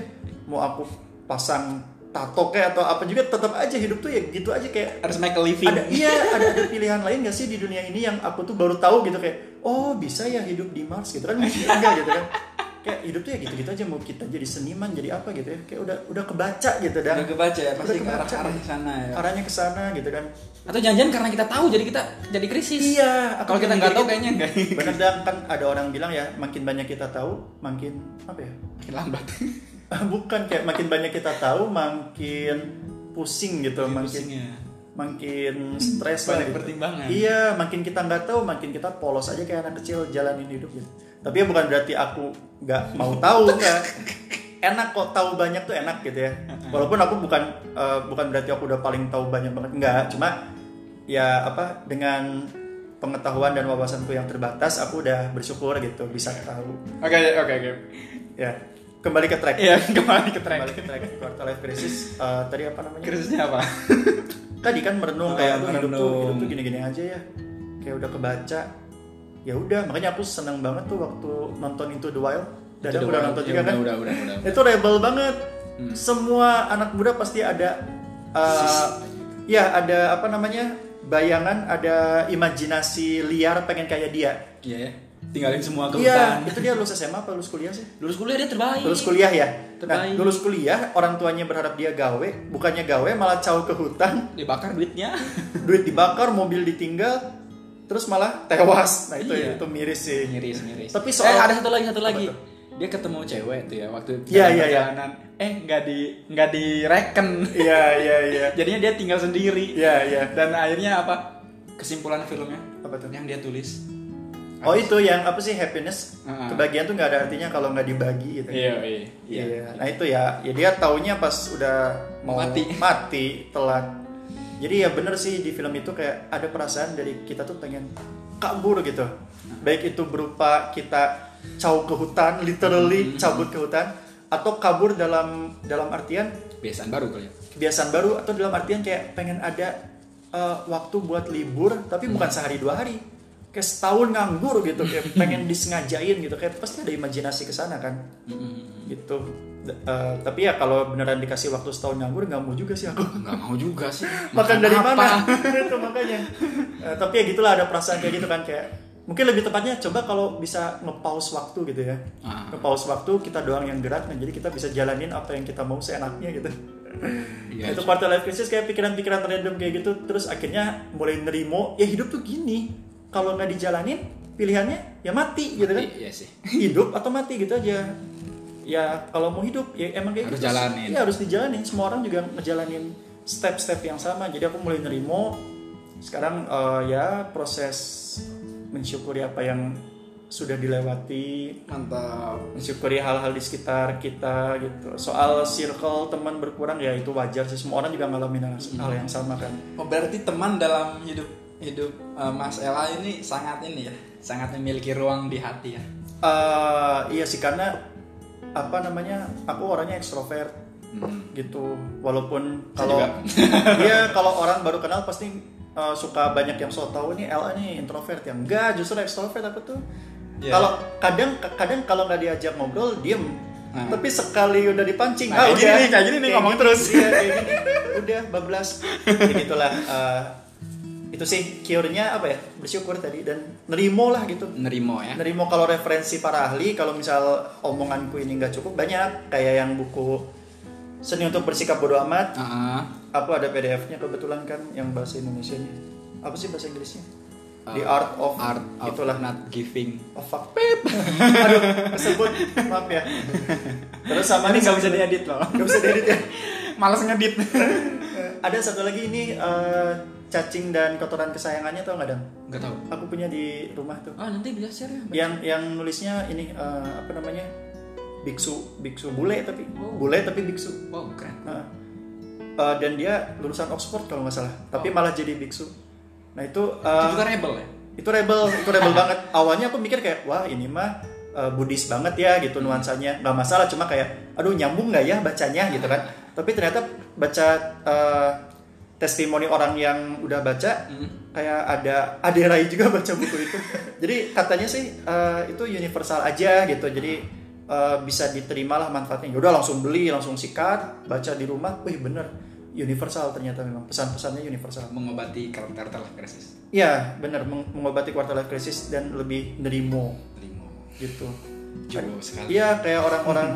Mau aku pasang tato kayak atau apa juga tetap aja hidup tuh ya gitu aja kayak Harus make a living. ada iya ada ada pilihan lain gak sih di dunia ini yang aku tuh baru tahu gitu kayak oh bisa ya hidup di Mars gitu kan enggak gitu kan kayak hidup tuh ya gitu-gitu aja mau kita jadi seniman jadi apa gitu ya kayak udah udah kebaca gitu dan Udah kebaca ya, pasti Udah ke arah kebaca. arah sana ya. arahnya ke sana gitu kan Atau jangan-jangan karena kita tahu jadi kita jadi krisis. iya Kalau kita nggak tahu kayaknya enggak. bener dan kan ada orang bilang ya makin banyak kita tahu makin apa ya Makin lambat. bukan kayak makin banyak kita tahu makin pusing gitu makin Pusingnya. makin stres lah Banyak gitu. pertimbangan. Iya, makin kita nggak tahu, makin kita polos aja kayak anak kecil jalanin hidup gitu. Tapi ya bukan berarti aku nggak mau tahu nggak. Enak kok tahu banyak tuh enak gitu ya. Walaupun aku bukan eh, bukan berarti aku udah paling tahu banyak banget nggak. Cuma ya apa dengan pengetahuan dan wawasanku yang terbatas, aku udah bersyukur gitu bisa tahu. Oke, oke, oke. Ya, kembali ke track. Iya, kembali ke track. Kembali ke track quarter life crisis. Eh, tadi apa namanya? Krisisnya apa? tadi kan merenung Oh, kayak aduh hidup tuh merenung. hidup tuh gini-gini aja ya kayak udah kebaca ya udah makanya aku seneng banget tuh waktu nonton Into the Wild dan Itu udah udah, nonton ya, juga kan Udah, udah, udah, udah. itu rebel banget Hmm. semua anak muda pasti ada uh, ya ada apa namanya bayangan ada imajinasi liar pengen kayak dia Iya ya. Tinggalin semua ke iya itu dia lulus SMA apa lulus kuliah sih Lulus kuliah dia terbaik. lulus kuliah ya nah Terbaik. lulus kuliah orang tuanya berharap dia gawe bukannya gawe malah caw ke hutan Dibakar duitnya. duit dibakar, mobil ditinggal, terus malah tewas. Nah itu Iya. itu miris sih. Miris, miris. Tapi eh, soal- ada satu lagi, satu lagi. tuh? Dia ketemu cewek tuh ya waktu Iya, dalam iya, iya. perjalanan. Eh, nggak di nggak direken. Iya iya iya. Jadinya dia tinggal sendiri. Iya iya. Dan akhirnya apa? Kesimpulan filmnya Apa tuh? yang dia tulis. Oh itu yang apa sih happiness? Heeh. Kebahagiaan tuh nggak ada artinya kalau nggak dibagi gitu. Iya, iya. Iya. Nah itu ya, ya dia taunya pas udah mau Mati. mati telat. Jadi ya bener sih di film itu kayak ada perasaan dari kita tuh pengen kabur gitu. Baik itu berupa kita caw ke hutan, literally cabut ke hutan, atau kabur dalam dalam artian Kebiasaan baru kali ya. kebiasaan baru atau dalam artian kayak pengen ada uh, waktu buat libur tapi bukan sehari dua hari kayak setahun nganggur gitu kayak pengen disengajain gitu kayak pasti ada imajinasi ke sana kan Mm-mm. gitu D- uh, tapi ya kalau beneran dikasih waktu setahun nganggur nggak mau juga sih aku. Nggak mau juga sih. makan dari apa? mana? Itu makanya. Uh, tapi ya gitulah ada perasaan kayak gitu kan kayak mungkin lebih tepatnya coba kalau bisa nge-pause waktu gitu ya. Ah. nge-pause waktu kita doang yang gerak nah jadi kita bisa jalanin apa yang kita mau seenaknya gitu. Iya, itu quarter life crisis kayak pikiran-pikiran random kayak gitu terus akhirnya mulai nerimo ya hidup tuh gini. Kalau nggak dijalanin pilihannya ya mati gitu kan? Iya sih. hidup atau mati gitu aja ya kalau mau hidup ya emang kayak Harus gitu jalanin. ya harus dijalanin semua orang juga ngejalanin step-step yang sama jadi aku mulai nerimo sekarang eh, ya proses mensyukuri apa yang sudah dilewati Mantap. mensyukuri hal-hal di sekitar kita gitu. Soal circle teman berkurang ya itu wajar sih semua orang juga ngalamin hal, hal yang sama kan. Oh, berarti teman dalam hidup hidup eh, Mas Ella ini sangat ini ya, sangat memiliki ruang di hati ya. Eh, iya sih karena apa namanya aku orangnya ekstrovert Hmm. gitu. Walaupun kalau dia kalau orang baru kenal pasti eh, suka banyak yang so tahu nih Ella nih introvert ya. Enggak, justru ekstrovert aku tuh. Iya. Kalau kadang kadang kalau nggak diajak ngobrol diem. Nah. Tapi sekali udah dipancing, Nah, kayak gini nih, kayak gini nih, ngomong terus. Iya, kayak gini. Udah bablas. Ya gitulah. eh, itu sih cure-nya apa ya? Bersyukur tadi dan nerimo lah gitu. Nerimo ya. Nerimo kalau referensi para ahli, kalau misal omonganku ini nggak cukup banyak kayak yang buku Seni untuk bersikap bodoh amat. Ah, Aku ada PDF-nya kebetulan kan yang bahasa Indonesianya. Apa sih bahasa Inggrisnya? The Uh, Art of art of itulah. not giving. Oh fuck pip. Aduh, kesebut. Maaf ya. Terus sama Ini nggak bisa diedit loh. Nggak bisa diedit ya. Males ngedit. Ada satu lagi ini eh, cacing dan kotoran kesayangannya tau nggak dong? Nggak tahu. Aku punya di rumah tuh. Ah nanti bisa share ya. Yang yang nulisnya ini eh, apa namanya? Biksu, biksu bule tapi Oh. bule tapi biksu. Wow keren. Nah, uh, dan dia lulusan Oxford kalau nggak salah tapi Oh. malah jadi biksu nah itu uh, itu kan rebel ya itu rebel itu rebel banget awalnya aku mikir kayak wah ini mah uh, Buddhis banget ya gitu nuansanya nggak masalah cuma kayak aduh nyambung nggak ya bacanya gitu kan tapi ternyata baca uh, testimoni orang yang udah baca Hmm. kayak ada Ade Rai juga baca buku itu. Jadi katanya sih uh, itu universal aja gitu. Jadi uh, bisa diterima lah manfaatnya udah langsung beli langsung sikat baca di rumah. Wih bener. Universal ternyata memang. Pesan-pesannya universal. Mengobati karakter life crisis. Iya, benar meng- mengobati quarter life crisis dan lebih nerimo. Limo. gitu. Jauh sekali. Iya, kayak orang-orang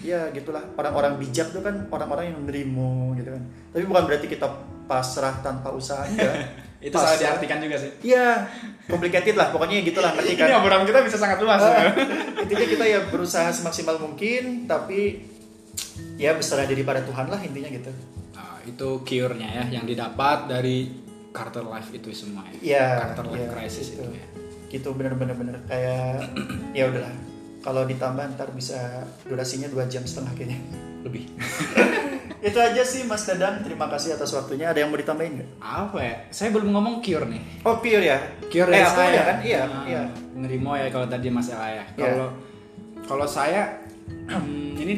ya gitulah, orang-orang bijak tuh kan orang-orang yang nerimo gitu kan. Tapi bukan berarti kita pasrah tanpa usaha enggak. itu salah diartikan juga sih Iya, complicated lah pokoknya gitulah ngerti ini kan. obrolan kita bisa sangat luas ya. intinya kita ya berusaha semaksimal mungkin tapi ya berserah diri pada Tuhan lah intinya gitu. Nah, itu cure-nya ya yang didapat dari Carter Life itu semua ya. Iya, Carter Life iya, Crisis gitu. itu ya. gitu bener-bener bener kayak ya udahlah kalau ditambah ntar bisa durasinya dua jam setengah kayaknya Lebih. itu aja sih Mas Dadang terima kasih atas waktunya ada yang mau ditambahin nggak Apa ya? Saya belum ngomong cure nih. oh pure ya Cure eh, saya ya kan iya Nah, iya Nerimo ya kalau tadi masalah ya. Iya. Kalau kalau saya ini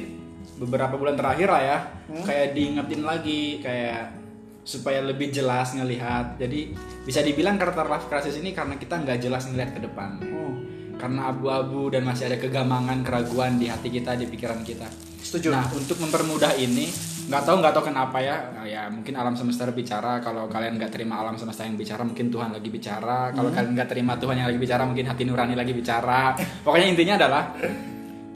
beberapa bulan terakhir lah ya, Hmm. kayak diingetin lagi kayak supaya lebih jelas ngelihat. Jadi bisa dibilang Carter Life Crisis ini karena kita nggak jelas ngelihat ke depan. Hmm, Karena abu-abu dan masih ada kegamangan, keraguan di hati kita, di pikiran kita. Setuju Nah, untuk mempermudah ini, nggak tahu nggak tahu kenapa ya, Nah, ya mungkin alam semesta bicara. Kalau kalian nggak terima alam semesta yang bicara, mungkin Tuhan lagi bicara. Kalau kalian nggak terima Tuhan yang lagi bicara, mungkin hati nurani lagi bicara. Pokoknya intinya adalah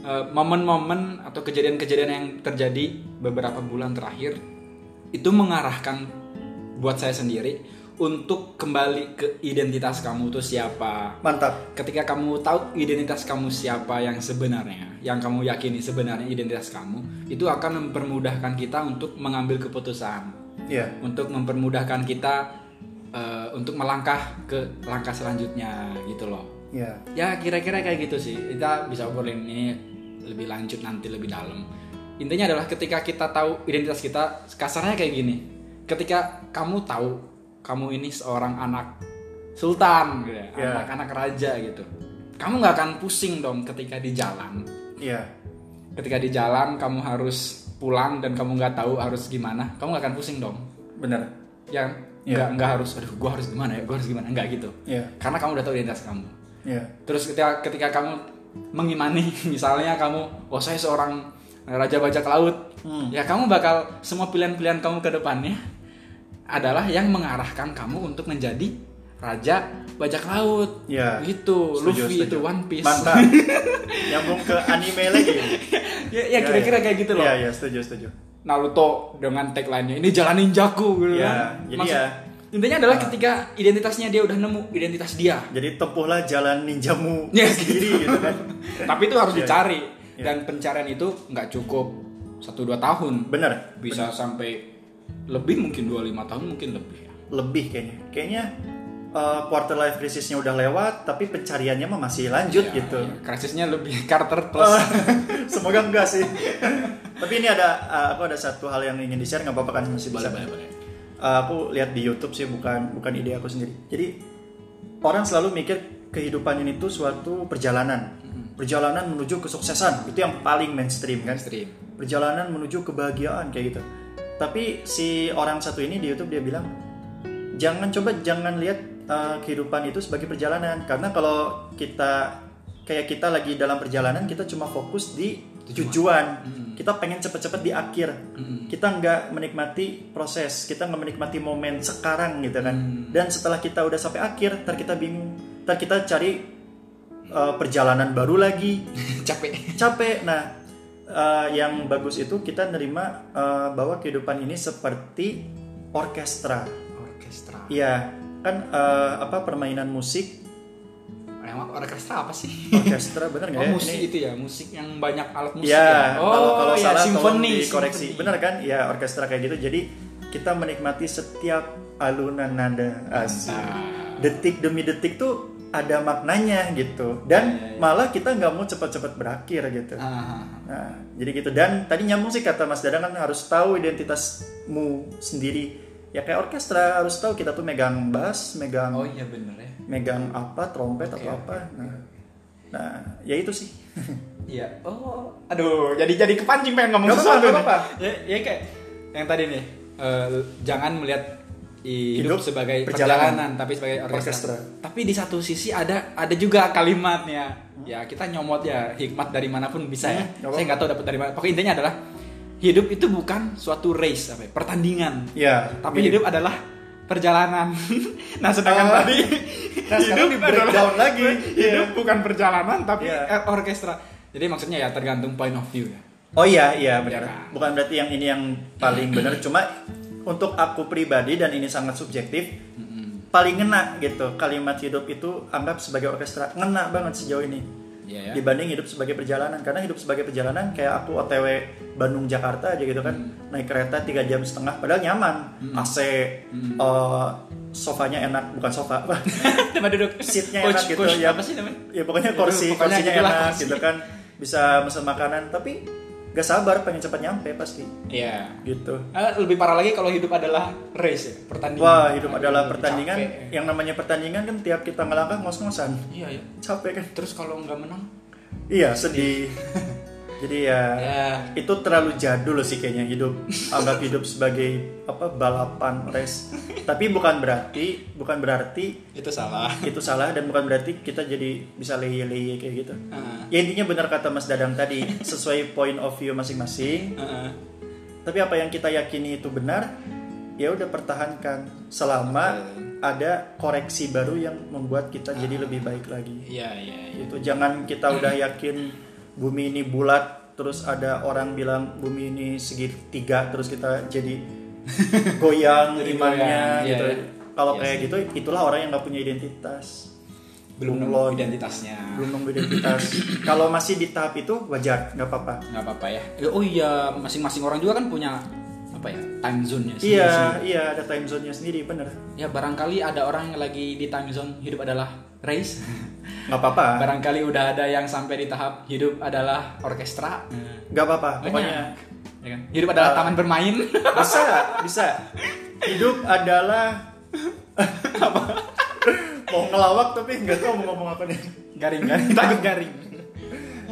eh, momen-momen atau kejadian-kejadian yang terjadi beberapa bulan terakhir itu mengarahkan buat saya sendiri untuk kembali ke identitas kamu tuh siapa, mantap ketika kamu tahu identitas kamu siapa yang sebenarnya, yang kamu yakini sebenarnya identitas kamu, itu akan mempermudahkan kita untuk mengambil keputusan, iya untuk mempermudahkan kita eh, untuk melangkah ke langkah selanjutnya gitu loh. iya Ya kira-kira kayak gitu sih. Kita bisa obrolin ini lebih lanjut nanti lebih dalam. Intinya adalah ketika kita tahu identitas kita, kasarnya kayak gini. Ketika kamu tahu kamu ini seorang anak sultan, gitu ya, Ya. anak-anak raja gitu. Kamu nggak akan pusing dong ketika di jalan. iya Ketika di jalan kamu harus pulang dan kamu nggak tahu harus gimana, kamu nggak akan pusing dong. Yang Ya. nggak nggak harus, aduh, gua harus gimana ya, gua harus gimana, nggak gitu. iya Karena kamu udah tahu identitas kamu. iya Terus ketika ketika kamu mengimani, misalnya kamu, oh saya seorang raja bajak laut, Hmm. ya kamu bakal semua pilihan-pilihan kamu ke depannya adalah yang mengarahkan kamu untuk menjadi raja bajak laut. Iya. Gitu, Setuju, Luffy setuju. itu One Piece. mantap nyambung ke anime lagi ya, ya kira-kira kayak gitu loh. iya iya setuju setuju Naruto dengan tagline-nya ini jalan ninjaku gitu Iya, kan. jadi Maksud- ya. Intinya adalah ketika identitasnya dia udah nemu identitas dia. jadi tempuhlah jalan ninjamu Ya. sendiri gitu kan Tapi itu harus Iya. dicari Iya. dan pencarian itu nggak cukup satu dua tahun. benar bisa sampai lebih mungkin 25 tahun mungkin lebih ya. lebih kayaknya. Kayaknya uh, quarter life crisisnya udah lewat tapi pencariannya mah masih lanjut Ya, gitu. ya, krisisnya lebih Carter plus. Semoga enggak sih. Tapi ini ada uh, aku ada satu hal yang ingin di share nggak apa-apa kan? Masih bisa. Boleh boleh boleh. Uh, aku lihat di YouTube sih bukan bukan ide aku sendiri. Jadi orang selalu mikir kehidupan ini tuh suatu perjalanan. Perjalanan menuju kesuksesan. Itu yang paling mainstream kan? Mainstream. perjalanan menuju kebahagiaan kayak gitu. Tapi si orang satu ini di YouTube dia bilang jangan coba jangan lihat uh, kehidupan itu sebagai perjalanan. Karena kalau kita kayak kita lagi dalam perjalanan kita cuma fokus di tujuan. Kita pengen cepet-cepet di akhir. Kita nggak menikmati proses, kita nggak menikmati momen sekarang gitu kan. Dan setelah kita udah sampai akhir, ntar kita bingung, ntar kita cari uh, perjalanan baru lagi. Capek. Capek. Nah, eh, yang bagus itu kita nerima eh, bahwa kehidupan ini seperti orkestra. orkestra Iya, kan eh, apa permainan musik emang orkestra apa sih orkestra bener nggak oh ya? musik Ini- itu ya musik yang banyak alat musik Ya, ya oh kalau kalau ya, salah tolong simfoni dikoreksi. simfoni. Bener kan? Ya, orkestra kayak gitu. Jadi kita menikmati setiap alunan nada asik. Mantap. Detik demi detik tuh ada maknanya gitu dan Iya, iya. malah kita nggak mau cepat-cepat berakhir gitu Ah, nah jadi gitu dan tadi nyambung sih kata Mas Dadang kan harus tahu identitasmu sendiri ya kayak orkestra harus tahu kita tuh megang bass megang oh iya bener ya megang apa trompet Oke, atau apa nah nah ya itu sih Iya. Oh, aduh, jadi jadi kepancing pengen ngomong Gak sesuatu. gak nih. apa-apa. Ya, ya kayak yang tadi nih, eh, jangan melihat hidup, Hidup sebagai perjalanan. perjalanan, tapi sebagai orkestra. Orkestra. Tapi di satu sisi ada ada juga kalimatnya. Ya kita nyomot ya hikmat dari mana pun bisa ya. Hmm, gak Saya nggak tahu dapat dari mana. Pokoknya intinya adalah hidup itu bukan suatu race apa ya, pertandingan. ya Tapi mirip. hidup adalah perjalanan. nah, sedangkan Oh. tadi Nah, sekarang di breakdown lagi. Hidup Iya. bukan perjalanan tapi Iya. eh, orkestra. Jadi maksudnya ya tergantung point of view ya. Oh iya iya benar. Iya kan? Bukan berarti yang ini yang paling benar cuma untuk aku pribadi dan ini sangat subjektif paling ngena gitu kalimat hidup itu anggap sebagai orkestra ngena banget sejauh ini Iya ya. dibanding hidup sebagai perjalanan karena hidup sebagai perjalanan kayak aku OTW Bandung Jakarta aja gitu kan Hmm. naik kereta tiga jam setengah padahal nyaman AC Hmm. eh, sofanya enak bukan sofa Tempat duduk. Seatnya Coach- enak gitu, coach ya. Apa sih namanya? ya pokoknya kursi pokoknya kursinya enak kursi. gitu kan bisa pesan makanan tapi gak sabar pengen cepat nyampe pasti Iya. gitu Eh, lebih parah lagi kalau hidup adalah race ya, pertandingan. wah hidup Aduh, adalah pertandingan capek, ya. yang namanya pertandingan kan tiap kita ngelangkah ngos-ngosan Iya ya. capek kan Terus kalau nggak menang? iya sedih jadi ya Ya. itu terlalu jadul sih kayaknya hidup anggap hidup sebagai apa balapan race tapi bukan berarti bukan berarti Itu salah. itu salah dan bukan berarti kita jadi bisa leye-leye kayak gitu Heeh. ya intinya benar kata Mas Dadang tadi sesuai point of view masing-masing Heeh. tapi apa yang kita yakini itu benar ya udah pertahankan selama ada koreksi baru yang membuat kita jadi lebih baik lagi Iya iya iya. itu jangan kita udah yakin bumi ini bulat terus ada orang bilang bumi ini segitiga terus kita jadi goyang Jadi imannya goyang, iya, gitu iya. kalau Iya kayak sih. gitu itulah orang yang nggak punya identitas Belum nemu identitasnya. belum nemu identitas kalau masih di tahap itu wajar nggak apa-apa nggak apa-apa ya. Oh iya, masing-masing orang juga kan punya apa ya time zone-nya iya iya ada time zone-nya sendiri bener Ya barangkali ada orang yang lagi di time zone hidup adalah race. nggak apa-apa. Barangkali udah ada yang sampai di tahap hidup adalah orkestra. nggak apa-apa pokoknya. Ya kan? Hidup adalah Uh, taman bermain. bisa bisa. Hidup adalah mau ngelawak tapi nggak tahu mau ngomong apa nih. Garing garing. Takut garing.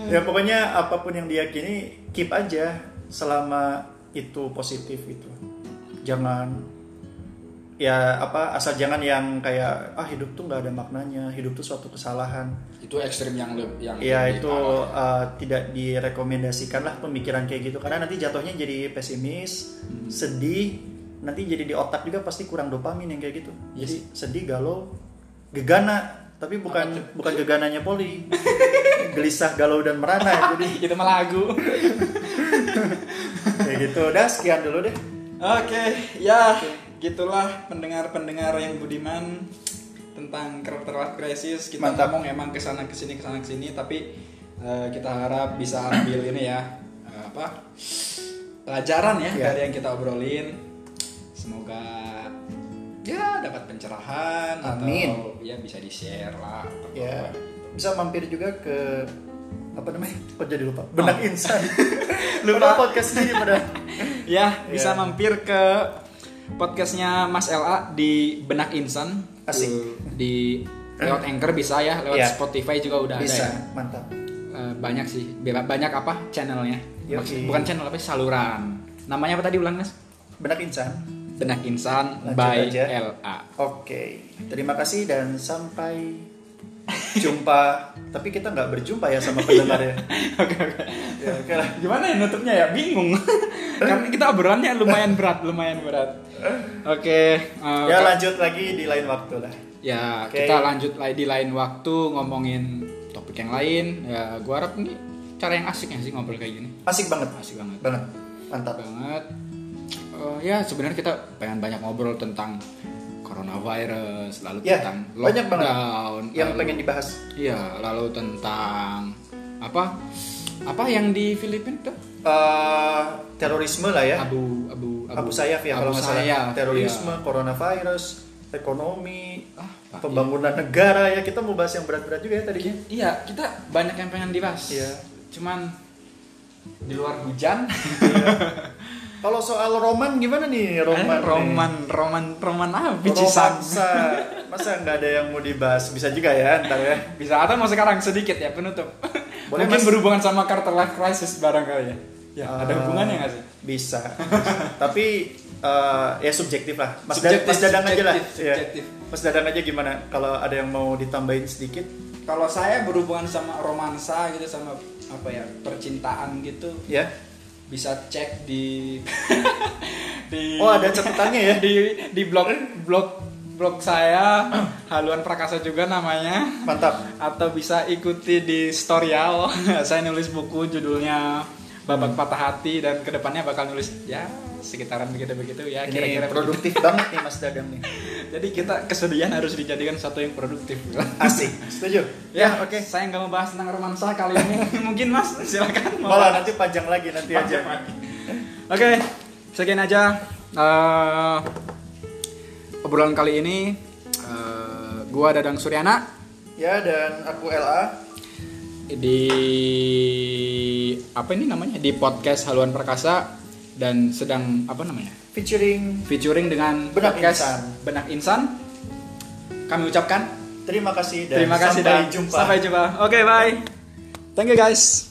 ya pokoknya apa pun yang diyakini keep aja selama itu positif gitu. Jangan ya apa asal jangan yang kayak ah hidup tuh nggak ada maknanya hidup tuh suatu kesalahan. Itu ekstrim yang lebih yang ya lebih itu uh, tidak direkomendasikan lah pemikiran kayak gitu. Karena nanti jatuhnya jadi pesimis Hmm. sedih nanti jadi di otak juga pasti kurang dopamin yang kayak gitu. Iya jadi sedih galau gegana. Tapi bukan Apa bukan gegananya poli. Gelisah galau dan merana. Jadi itu mah lagu. kayak gitu. Udah sekian dulu deh. Oke, ya gitulah pendengar-pendengar yang budiman tentang karakter life crisis. Kita Mantap. ngomong emang ke sana ke sini ke sana ke sini, tapi eh, kita harap bisa ambil ini ya eh, apa pelajaran ya Ya. dari yang kita obrolin. Semoga ya dapat pencerahan Amin. atau ya bisa di share lah. atau ya apa. bisa mampir juga ke apa namanya kok jadi lupa benak Oh. insan Lupa. podcast ini pada Ya, bisa Ya. mampir ke podcastnya Mas LA di Benak Insan. Asik. Di lewat Anchor bisa ya, lewat Ya. Spotify juga udah bisa ada ya. mantap Eh, banyak sih, banyak apa channelnya? Maksud- Bukan channel apa saluran. Namanya apa tadi ulang Mas? benak insan Benak Insan Lanjut by aja. LA. Oke, terima kasih dan sampai jumpa. Tapi kita nggak berjumpa ya sama pendengar ya. Oke oke. Ya, lah. Gimana ya nutupnya ya? Bingung. Karena kita obrolannya lumayan berat, lumayan berat. Oke. eh, Ya lanjut lagi di lain waktu lah. Ya, Oke. kita lanjut lagi di lain waktu ngomongin topik yang lain. Ya, gua harap ini cara yang asik ya sih ngobrol kayak gini. Asik banget, Asik banget. banget, mantap. Banget. Eh, ya, sebenarnya kita pengen banyak ngobrol tentang coronavirus, lalu Ya, tentang banyak banget lockdown, Yang lalu- pengen dibahas. Iya, lalu tentang apa? Apa yang di Filipina tuh? Eh, terorisme lah ya. Abu Abu Abu Sayyaf ya Abu kalau nggak salah. Terorisme, iya. coronavirus, ekonomi, Ah, pembangunan negara ya kita mau bahas yang berat-berat juga ya tadinya. Iya, kita banyak yang pengen dibahas. Iya. Cuman di luar hujan. Kalau soal roman gimana nih roman? Eh, roman, nih? roman, roman apa? Romansa. Masa nggak ada yang mau dibahas? Bisa juga ya ntar ya. Bisa atau mau sekarang sedikit ya penutup. Boleh, Mungkin Mas. berhubungan sama quarter life crisis barangkali ya. Ya, ada Eh, hubungannya nggak sih? Bisa. Tapi eh, ya subjektif lah. Mas, Subjektif, Mas Dadang aja lah. subjektif, subjektif. Mas Dadang aja gimana? Kalau ada yang mau ditambahin sedikit? Kalau saya berhubungan sama romansa gitu sama apa ya percintaan gitu Ya. Bisa cek di di Oh ada catatannya ya? di di blog blog blog saya haluan prakasa juga namanya Mantap. atau bisa ikuti di storyal saya nulis buku judulnya babak patah hati dan ke depannya bakal nulis ya sekitaran begitu begitu ya Ini kira-kira produktif banget nih Mas Dadang nih. jadi kita kesedihan harus dijadikan satu yang produktif Asik. Setuju? ya oke. saya nggak mau bahas tentang romansa kali ini mungkin mas silakan mau Malah nanti panjang lagi nanti aja. Panjang lagi. oke sekian aja Eh, obrolan kali ini eh, gua Dadang Suryana Ya dan aku LA. Di apa ini namanya? Di podcast Haluan Perkasa dan sedang apa namanya? Featuring featuring dengan Benak podcast Insan. Benak Insan. Kami ucapkan terima kasih dan terima kasih sampai dan jumpa. sampai jumpa. Oke bye. Thank you guys